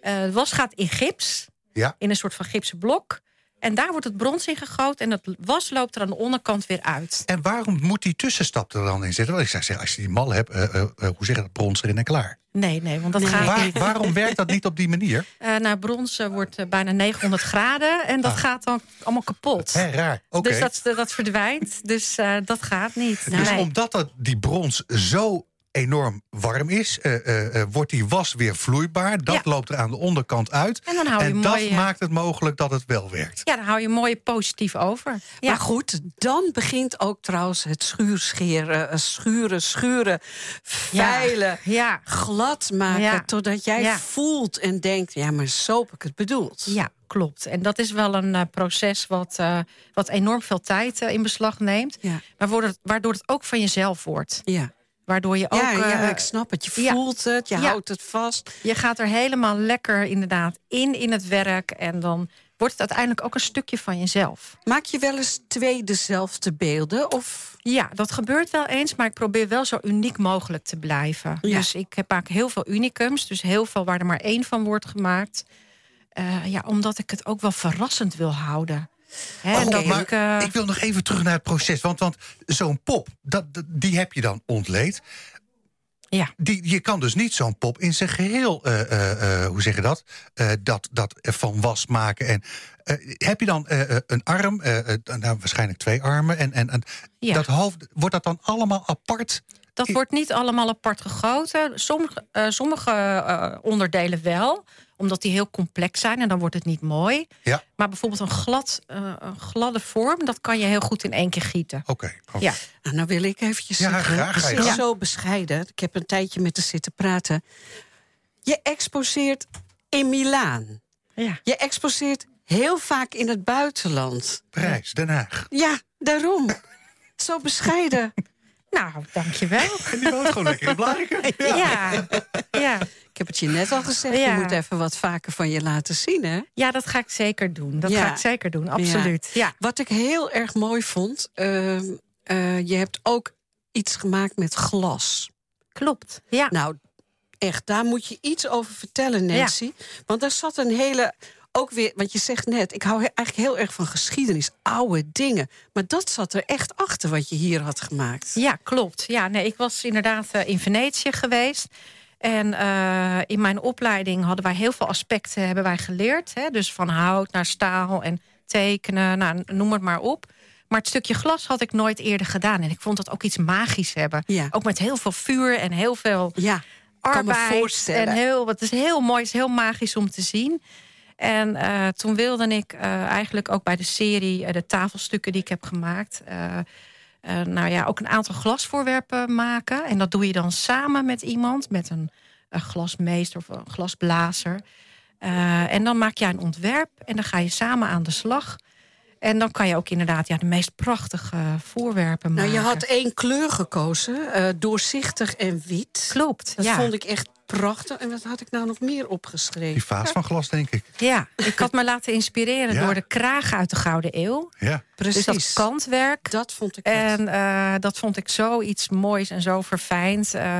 Eh, het was gaat in gips. Ja. In een soort van gipsen blok. En daar wordt het brons in gegoten. En dat was loopt er aan de onderkant weer uit. En waarom moet die tussenstap er dan in zitten? Want ik zou zeggen, als je die mal hebt, eh, eh, eh, hoe zeg je dat, brons erin en klaar. Nee, nee, want dat Nee. gaat Waar- niet. waarom werkt dat niet op die manier? Eh nou, brons eh, wordt eh, bijna 900 graden en dat Ah. gaat dan allemaal kapot. Raar. Oké. Dus dat, dat verdwijnt. Dus dat gaat niet. Dus Nee. omdat dat, die brons zo enorm warm is, eh, eh, eh, wordt die was weer vloeibaar. Dat Ja. loopt er aan de onderkant uit. En dan hou je en dat mooie- maakt het mogelijk dat het wel werkt. Ja, dan hou je mooi positief over. Ja. Maar goed, dan begint ook trouwens het schuurscheren, schuren, schuren, veilen, Ja. glad maken. Ja. Totdat jij Ja. voelt en denkt, ja, maar zo heb ik het bedoeld. ja, klopt. En dat is wel een proces wat, eh, wat enorm veel tijd in beslag neemt. Ja. Maar waardoor het, waardoor het ook van jezelf wordt. Ja. Waardoor je ook... ja, ja, eh, ik snap het. Je ja. voelt het, je Ja. houdt het vast. je gaat er helemaal lekker inderdaad in in het werk. En dan wordt het uiteindelijk ook een stukje van jezelf. Maak je wel eens twee dezelfde beelden? Of Ja, dat gebeurt wel eens, maar ik probeer wel zo uniek mogelijk te blijven. Ja. Dus ik heb maak heel veel unicums, dus heel veel waar er maar één van wordt gemaakt. Eh, ja, omdat ik het ook wel verrassend wil houden. Hè, en Oh, dat maar ik, eh, ik wil nog even terug naar het proces. Want, want zo'n pop, dat, die heb je dan ontleed. Ja. Die, je kan dus niet zo'n pop in zijn geheel, eh, eh, hoe zeg je dat? Dat, dat van was maken. En, heb je dan een arm, nou, waarschijnlijk twee armen. En, en, en Ja. dat hoofd, wordt dat dan allemaal apart Dat wordt niet allemaal apart gegoten. Sommige, sommige onderdelen wel, omdat die heel complex zijn en dan wordt het niet mooi. Ja. Maar bijvoorbeeld een, glad, eh, een gladde vorm, dat kan je heel goed in één keer gieten. Oké. Oh. Ja. Nou, nou wil ik eventjes Ja, zeggen, graag, ga je ze is gang. zo bescheiden. Ik heb een tijdje met haar zitten praten. Je exposeert in Milaan. Ja. Je exposeert heel vaak in het buitenland. Parijs, Den Haag. Ja, daarom. Zo bescheiden. Nou, dankjewel. En die woont gewoon lekker in. Ja. Ja. Ik heb het je net al gezegd, Ja. je moet even wat vaker van je laten zien, hè? ja, dat ga ik zeker doen. Dat Ja. ga ik zeker doen, absoluut. Ja. Wat ik heel erg mooi vond, ehm, eh, je hebt ook iets gemaakt met glas. Klopt. Ja. Nou, echt, daar moet je iets over vertellen, Nancy. Want daar zat een hele. Ook weer, want je zegt net, ik hou eigenlijk heel erg van geschiedenis, oude dingen. Maar dat zat er echt achter wat je hier had gemaakt. Ja, klopt. Ja, nee, ik was inderdaad eh, in Venetië geweest. En eh, in mijn opleiding hadden wij heel veel aspecten hebben wij geleerd. Hè? Dus van hout naar staal en tekenen, nou, noem het maar op. Maar het stukje glas had ik nooit eerder gedaan. En ik vond dat ook iets magisch hebben. Ja. Ook met heel veel vuur en heel veel Ja, arbeid. voorstellen. En heel, het is heel mooi, het is heel magisch om te zien. En eh, toen wilde ik eh, eigenlijk ook bij de serie, de tafelstukken die ik heb gemaakt, eh, nou ja, ook een aantal glasvoorwerpen maken. En dat doe je dan samen met iemand, met een, een glasmeester of een glasblazer. Eh, en dan maak je een ontwerp en dan ga je samen aan de slag. En dan kan je ook inderdaad ja, de meest prachtige voorwerpen nou, maken. je had één kleur gekozen, eh, doorzichtig en wit. Klopt, Dat ja. vond ik echt prachtig. En wat had ik nou nog meer opgeschreven? Die vaas van glas, denk ik. Ja, ik had me laten inspireren Ja. door de kraag uit de Gouden Eeuw. Ja. Precies. Dus dat kantwerk. Dat vond ik. En eh, dat vond ik zoiets moois en zo verfijnd. eh,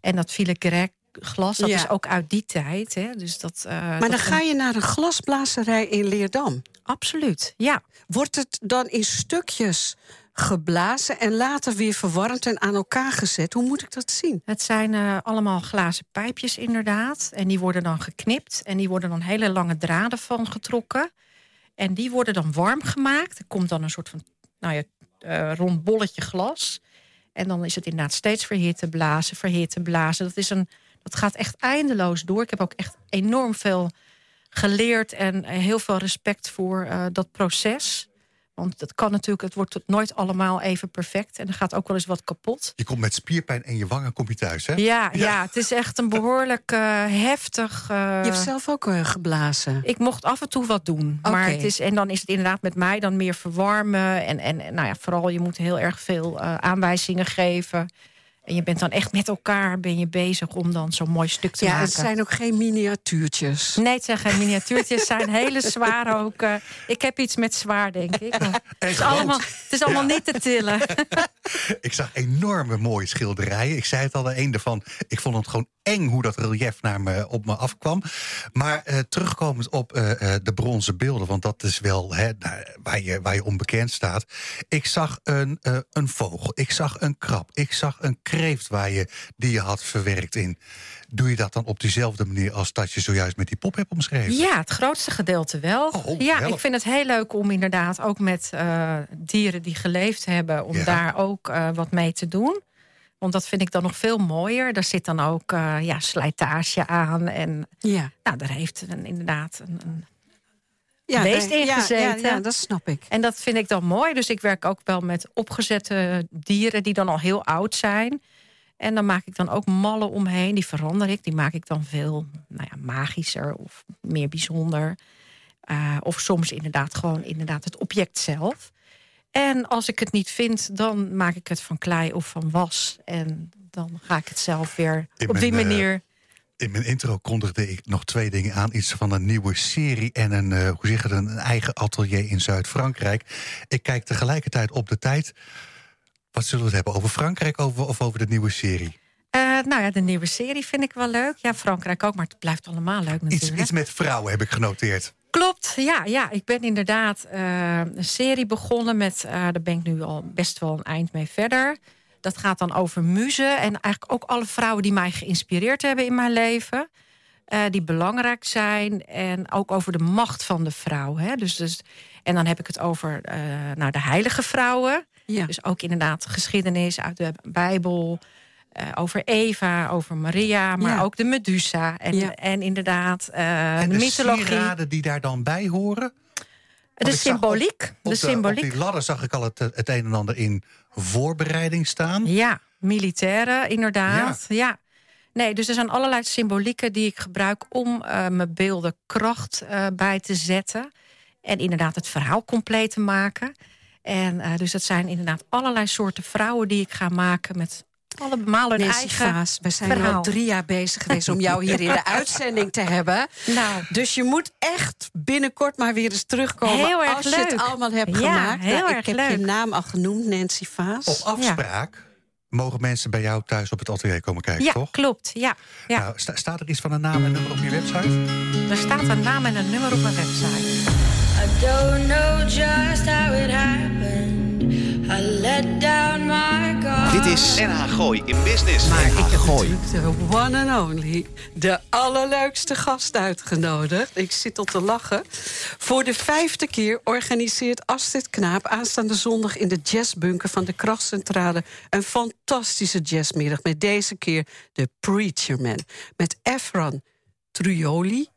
en dat filigreek glas, dat Ja. is ook uit die tijd. Hè? Dus dat, eh, maar dat dan vond- ga je naar een glasblazerij in Leerdam. Absoluut, ja. Wordt het dan in stukjes geblazen en later weer verwarmd en aan elkaar gezet? Hoe moet ik dat zien? Het zijn eh, allemaal glazen pijpjes inderdaad. En die worden dan geknipt. En die worden dan hele lange draden van getrokken. En die worden dan warm gemaakt. Er komt dan een soort van nou ja, eh, rond bolletje glas. En dan is het inderdaad steeds verhitten blazen, verhitten blazen. Dat, is een, dat gaat echt eindeloos door. Ik heb ook echt enorm veel geleerd en heel veel respect voor eh, dat proces. Want het kan natuurlijk, het wordt nooit allemaal even perfect. En er gaat ook wel eens wat kapot. Je komt met spierpijn en je wangen kom je thuis, hè? Ja, ja. het is echt een behoorlijk eh, heftig. eh, Je hebt zelf ook eh, geblazen. ik mocht af en toe wat doen. Maar het is, en dan is het inderdaad met mij dan meer verwarmen. En, en en, nou ja, vooral je moet heel erg veel eh, aanwijzingen geven. En je bent dan echt met elkaar ben je bezig om dan zo'n mooi stuk te Ja, maken. het zijn ook geen miniatuurtjes. Nee, het zijn geen miniatuurtjes, het zijn hele zware ook. eh, ik heb iets met zwaar, denk ik. Het is allemaal, het is allemaal niet te tillen. Ik zag enorme mooie schilderijen. Ik zei het al, een ervan. Ik vond het gewoon eng hoe dat relief naar me, op me afkwam. Maar eh, terugkomend op eh, eh, de bronzen beelden, want dat is wel hè, waar, je, waar je onbekend staat. Ik zag een, eh, een vogel, ik zag een krab, ik zag een kreeft waar je, die je had verwerkt in. Doe je dat dan op diezelfde manier als dat je zojuist met die pop hebt omschreven? Ja, het grootste gedeelte wel. Oh, ja, help. ik vind het heel leuk om inderdaad ook met eh, dieren die geleefd hebben, om Ja. daar ook eh, wat mee te doen. Want dat vind ik dan nog veel mooier. Daar zit dan ook eh, ja, slijtage aan. En Ja, nou, daar heeft een, inderdaad een, een ja Beest ingezeten. Ja, ja, dat snap ik. En dat vind ik dan mooi. Dus ik werk ook wel met opgezette dieren die dan al heel oud zijn. En dan maak ik dan ook mallen omheen. Die verander ik. Die maak ik dan veel nou ja, magischer of meer bijzonder. Eh, of soms inderdaad gewoon inderdaad het object zelf. En als ik het niet vind, dan maak ik het van klei of van was. En dan ga ik het zelf weer Ik op die ben, eh, manier... In mijn intro kondigde ik nog twee dingen aan. Iets van een nieuwe serie en een, eh, hoe zeg het, een eigen atelier in Zuid-Frankrijk. Ik kijk tegelijkertijd op de tijd. Wat zullen we het hebben? Over Frankrijk over, of over de nieuwe serie? Eh, nou ja, de nieuwe serie vind ik wel leuk. Ja, Frankrijk ook, maar het blijft allemaal leuk natuurlijk. Iets, iets met vrouwen heb ik genoteerd. Klopt, ja, ja. Ik ben inderdaad eh, een serie begonnen met... daar ben ik nu al best wel een eind mee verder. Dat gaat dan over muzen en eigenlijk ook alle vrouwen... die mij geïnspireerd hebben in mijn leven. eh, die belangrijk zijn en ook over de macht van de vrouw. Hè? Dus, dus, en dan heb ik het over eh, nou, de heilige vrouwen. Ja. Dus ook inderdaad geschiedenis uit de Bijbel. eh, over Eva, over Maria, maar Ja. ook de Medusa. En, Ja. en inderdaad, eh, En de de mythologie. sieraden die daar dan bij horen? De symboliek. Op, de de, symboliek. op die ladder zag ik al het, het een en ander in voorbereiding staan. Ja, militairen, inderdaad. Ja. Nee, dus er zijn allerlei symbolieken die ik gebruik om eh, mijn beelden kracht eh, bij te zetten. En inderdaad het verhaal compleet te maken. En eh, dus dat zijn inderdaad allerlei soorten vrouwen die ik ga maken met allemaal hun Nancy eigen Vaas, we zijn verhaal. al drie jaar bezig geweest om jou hier in de uitzending te hebben. Nou, Dus je moet echt binnenkort maar weer eens terugkomen Heel erg als je het allemaal hebt Ja, gemaakt. Nou, heel ik erg heb je naam al genoemd, Nancy Vaas. Op afspraak mogen mensen bij jou thuis op het atelier komen kijken, ja, toch? klopt. Ja, ja. Nou, sta- staat er iets van een naam en nummer op je website? Er staat een naam en een nummer op mijn website. I don't know just how it happened. I let down my guard. Dit is NH Gooi in Business. Maar ik heb Gooi. de one and only, de allerleukste gast uitgenodigd. Ik zit al te lachen. Voor de vijfde keer organiseert Astrid Knaap aanstaande zondag in de jazzbunker van de Krachtcentrale een fantastische jazzmiddag. Met deze keer de Preacher Man. Met Efran Trujoli,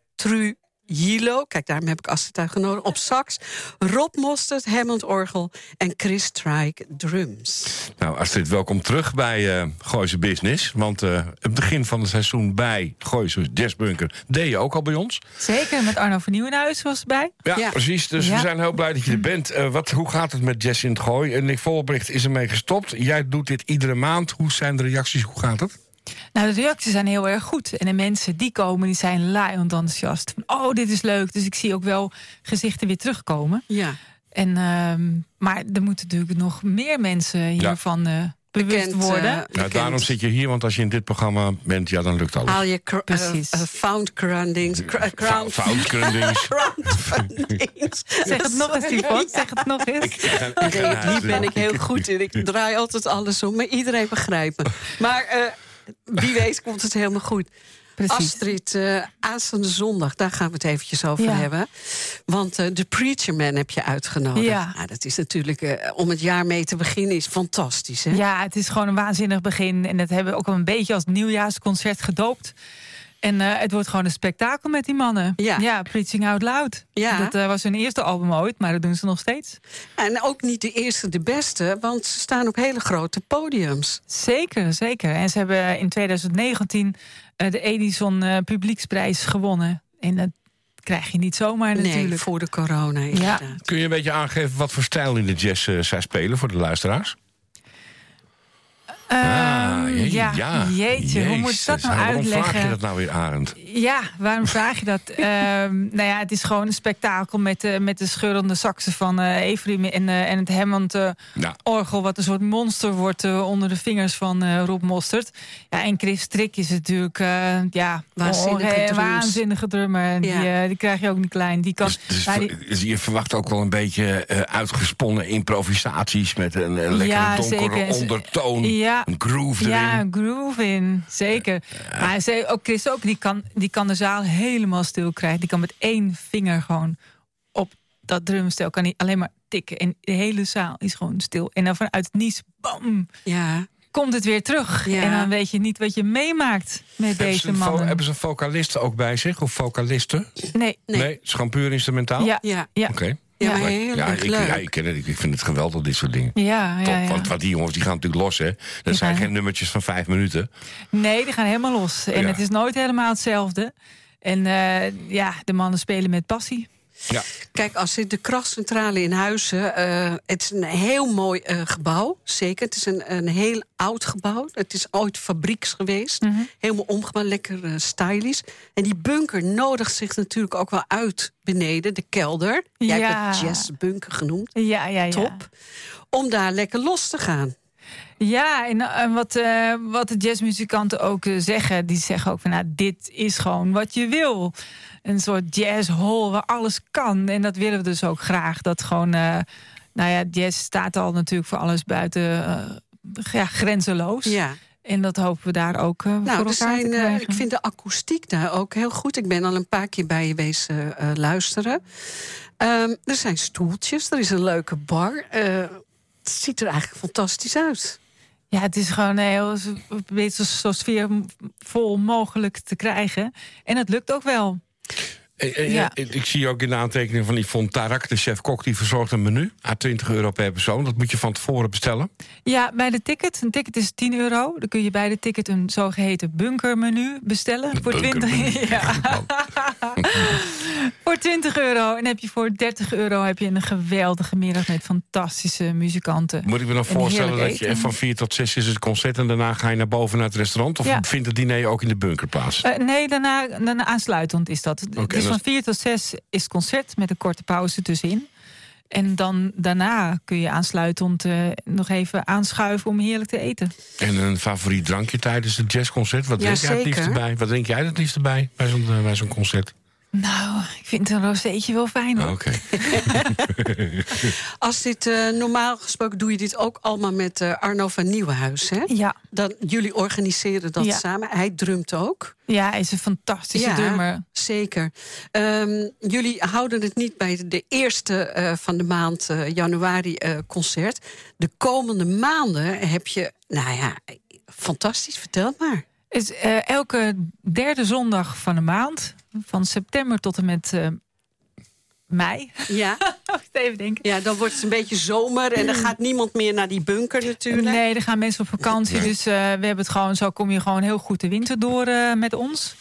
Trujillo, kijk daarom heb ik Astrid uitgenodigd, op sax. Rob Mostert, Hammond Orgel en Chris Strike drums. Nou, Astrid, welkom terug bij eh Gooise Business. Want eh, het begin van het seizoen bij Gooise Jazzbunker deed je ook al bij ons. Zeker, met Arno van Nieuwenhuis was erbij. Ja, Ja. precies. Dus we zijn heel blij dat je er bent. Eh, wat, hoe gaat het met Jazz in het Gooi? En Nick Volbrecht is ermee gestopt. Jij doet dit iedere maand. Hoe zijn de reacties? Hoe gaat het? Nou, de reacties zijn heel erg goed. En de mensen die komen, die zijn laaiend enthousiast. Van, oh, dit is leuk. Dus ik zie ook wel gezichten weer terugkomen. Ja. En, ehm, maar er moeten natuurlijk nog meer mensen hiervan eh, bewust Bekend, worden. eh, Nou, daarom zit je hier, want als je in dit programma bent, ja, dan lukt alles. Haal je cr- eh, Precies. found crowdings. cr- crown- Foutkrundings. crowdfundings. Zeg het nog eens, Yvonne. Zeg het nog eens. Nee, hier ben ik heel goed in. Ik draai altijd alles om, maar iedereen begrijpt me. Maar eh, wie weet komt het helemaal goed. Precies. Astrid, eh aanstaande zondag, daar gaan we het eventjes over Ja. hebben. Want eh de Preacher Man heb je uitgenodigd. Ja. Nou, dat is natuurlijk, eh, om het jaar mee te beginnen, is fantastisch. Hè? Ja, het is gewoon een waanzinnig begin. En dat hebben we ook al een beetje als nieuwjaarsconcert gedoopt. En eh, het wordt gewoon een spektakel met die mannen. Ja. Preaching Out Loud. Ja. Dat eh, was hun eerste album ooit, maar dat doen ze nog steeds. En ook niet de eerste, de beste, want ze staan op hele grote podiums. Zeker, zeker. En ze hebben in 2019 eh, de Edison eh, Publieksprijs gewonnen. En dat krijg je niet zomaar Nee, natuurlijk. voor de corona Ja. inderdaad. Kun je een beetje aangeven wat voor stijl in de jazz zij spelen voor de luisteraars? Ehm, je- ja, jeetje, hoe moet ik dat nou Waarom uitleggen? vraag je dat nou weer, Arend? Ja, waarom vraag je dat? Ehm, nou ja, het is gewoon een spektakel met, de met de scheurende saxen van eh Avery en, eh, en het Hammond eh, Ja. orgel, wat een soort monster wordt eh, onder de vingers van eh, Rob Mostert. Ja, en Chris Strik is natuurlijk eh, ja, Waanzinnige oh, eh, waanzinnige drummer. Die, Ja. eh, die krijg je ook niet klein. Die kan, Dus, dus die- dus je verwacht ook wel een beetje eh, uitgesponnen improvisaties met een, een lekkere Ja, donkere ondertoon, ja, een groove erin. Ja, een groove in. Zeker. Maar ze, ook Chris ook, die kan, die kan de zaal helemaal stil krijgen. Die kan met één vinger gewoon op dat drumstel kan hij alleen maar tikken. En de hele zaal is gewoon stil. En dan vanuit het niets, bam, Ja, komt het weer terug. Ja. En dan weet je niet wat je meemaakt met Hebben deze mannen. hebben ze een vocalist ook bij zich? Of vocalisten? Nee, Nee. het is gewoon puur instrumentaal? ja, ja. ja. Oké. Ja. maar heel ja, ik, leuk. ja, ik ken het. Ik vind het geweldig, dit soort dingen. Ja, ja, Top, ja. want wat die jongens die gaan natuurlijk los, hè. Dat Die zijn gaan- geen nummertjes van vijf minuten. Nee, die gaan helemaal los. En Ja. het is nooit helemaal hetzelfde. En eh, ja, de mannen spelen met passie. Ja. Kijk, als in de krachtcentrale in Huizen... eh, het is een heel mooi eh, gebouw, zeker. Het is een, een heel oud gebouw. Het is ooit fabrieks geweest. Mhm. Helemaal omgebouwd, lekker eh, stylish. En die bunker nodigt zich natuurlijk ook wel uit beneden, de kelder. Jij Ja. hebt het jazzbunker genoemd. Ja, ja, ja. Top. Om daar lekker los te gaan. Ja, en, eh, wat, wat de jazzmuzikanten ook zeggen, die zeggen ook van nou, dit is gewoon wat je wil. Een soort jazzhall waar alles kan. En dat willen we dus ook graag. Dat gewoon, eh, nou ja, jazz staat al natuurlijk voor alles buiten eh, ja, grenzeloos. Ja. En dat hopen we daar ook eh, voor Nou, elkaar zijn, te krijgen. ik vind de akoestiek daar ook heel goed. Ik ben al een paar keer bij je wezen eh, luisteren. Ehm, er zijn stoeltjes, er is een leuke bar. Het ziet er eigenlijk fantastisch uit. Ja, het is gewoon heel zo, zo sfeervol mogelijk te krijgen. En het lukt ook wel. Eh, eh, Ja. eh, Ik zie ook in de aantekening van Yvonne Tarak, de chef-kok... die verzorgt een menu à 20 euro per persoon. Dat moet je van tevoren bestellen. Ja, bij de ticket. Een ticket is 10 euro. Dan kun je bij de ticket een zogeheten bunkermenu bestellen. Voor 20, ja. voor 20 euro. En heb je voor 30 euro heb je een geweldige middag met fantastische muzikanten. Moet ik me dan En voorstellen dat je van 4 tot 6 is het concert... en daarna ga je naar boven naar het restaurant? Of Ja. vindt het diner ook in de bunker plaats? Eh, nee, daarna, daarna aansluitend is dat. dus dat van is- 4 tot 6 is het concert met een korte pauze tussenin. En dan daarna kun je aansluitend eh, nog even aanschuiven om heerlijk te eten. En een favoriet drankje tijdens het jazzconcert? Wat Ja, drink jij het liefst bij? Wat drink jij het liefst bij bij zo'n eh, bij zo'n concert? Nou, ik vind een rozeetje wel fijn. Oké. Als dit eh, normaal gesproken doe je dit ook allemaal met eh, Arno van Nieuwenhuis, hè? Ja. Dan, jullie organiseren dat Ja. samen. Hij drumt ook. Ja, hij is een fantastische drummer. Zeker. Ehm, jullie houden het niet bij de eerste eh, van de maand eh, januari eh, concert. De komende maanden heb je, nou ja, fantastisch. Vertel het maar. Is eh, elke derde zondag van de maand. Van september tot en met eh, mei. Ja. Even denken. Ja, dan wordt het een beetje zomer en dan gaat niemand meer naar die bunker natuurlijk. Nee, er gaan mensen op vakantie. Dus eh, we hebben het gewoon, zo kom je gewoon heel goed de winter door eh, met ons.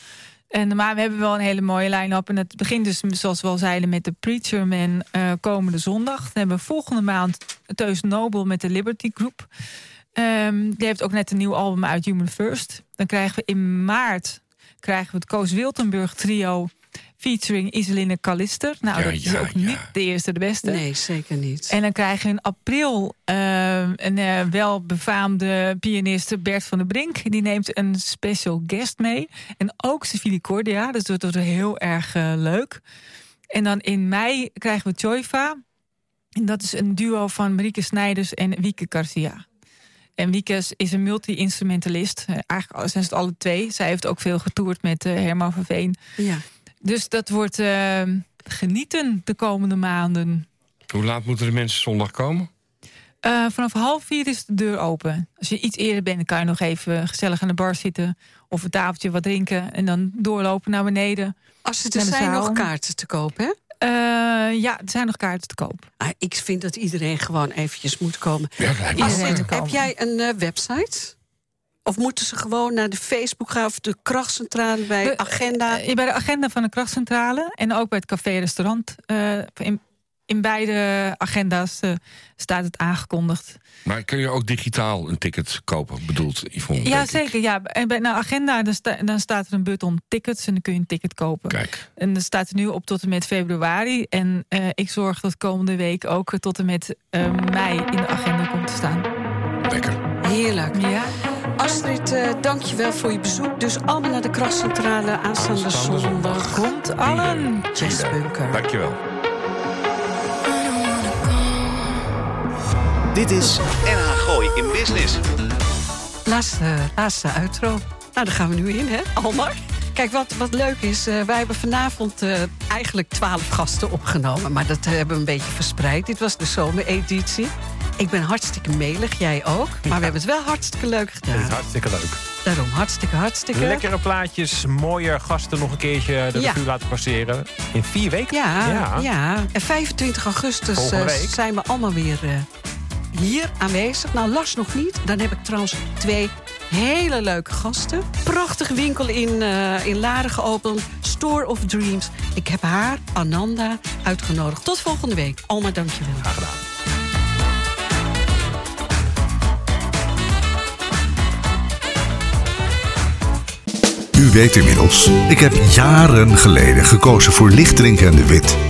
En, maar we hebben wel een hele mooie line-up. En het begint dus, zoals we al zeiden, met de Preacher Man eh, komende zondag. Dan hebben we volgende maand Teus Nobel met de Liberty Group. Ehm, die heeft ook net een nieuw album uit, Human First. Dan krijgen we in maart krijgen we het Koos Wiltenburg trio... featuring Iseline Callister. Nou, Ja, dat is ja, ook niet de eerste de beste. Nee, zeker niet. En dan krijg je in april eh, een eh, welbefaamde pianist Bert van der Brink. Die neemt een special guest mee. En ook Cecilie Cordia. Dus dat wordt heel erg eh, leuk. En dan in mei krijgen we Choifa. En dat is een duo van Marieke Snijders en Wieke Garcia. En Wieke is een multi-instrumentalist. Eh, Eigenlijk zijn ze het alle twee. Zij heeft ook veel getoerd met eh, Herman van Veen. Ja. Dus dat wordt eh, genieten de komende maanden. Hoe laat moeten de mensen zondag komen? Eh, vanaf half vier is de deur open. Als je iets eerder bent, dan kan je nog even gezellig aan de bar zitten. Of een tafeltje wat drinken. En dan doorlopen naar beneden. Als er naar de zijn nog kaarten te kopen, hè? Eh, ja, er zijn nog kaarten te koop. Ah, ik vind dat iedereen gewoon eventjes moet komen. Ja, heb jij een eh, website? Of moeten ze gewoon naar de Facebook gaan of de krachtcentrale bij De- Agenda? Eh, bij de agenda van de krachtcentrale. En ook bij het café-restaurant. eh, in, in beide agenda's eh, staat het aangekondigd. Maar kun je ook digitaal een ticket kopen, bedoelt Yvonne? Ja, ik. zeker. Ja. En bij de agenda dan, sta- dan staat er een button tickets en dan kun je een ticket kopen. Kijk. En dat staat er nu op tot en met februari. En eh, ik zorg dat komende week ook tot en met eh, mei in de agenda komt te staan. Lekker. Heerlijk. Ja. Astrid, eh dank je wel voor je bezoek. Dus allemaal naar de krachtcentrale aanstaande, Aanstaande zondag. Komt allen. Jazzbunker. Dankjewel. Dit is NH Gooi in Business. Laatste, laatste outro. Nou, daar gaan we nu in, hè, Almar? Kijk, wat, wat leuk is, eh, wij hebben vanavond eh, eigenlijk twaalf gasten opgenomen. Maar dat hebben we een beetje verspreid. Dit was de zomereditie. Ik ben hartstikke melig, jij ook. Maar we hebben het wel hartstikke leuk Het is gedaan. hartstikke leuk. Daarom hartstikke, hartstikke... Lekkere plaatjes, mooie gasten nog een keertje de Ja. revue laten passeren. In vier weken? Ja, ja. En 25 augustus eh, zijn we allemaal weer eh, hier aanwezig. Nou, Lars nog niet. Dan heb ik trouwens twee hele leuke gasten. Prachtige winkel in, eh in Laren geopend. Store of Dreams. Ik heb haar, Ananda, uitgenodigd. Tot volgende week. Alma, dankjewel. Graag gedaan. U weet inmiddels, ik heb jaren geleden gekozen voor Lichtdrinken en de Wit.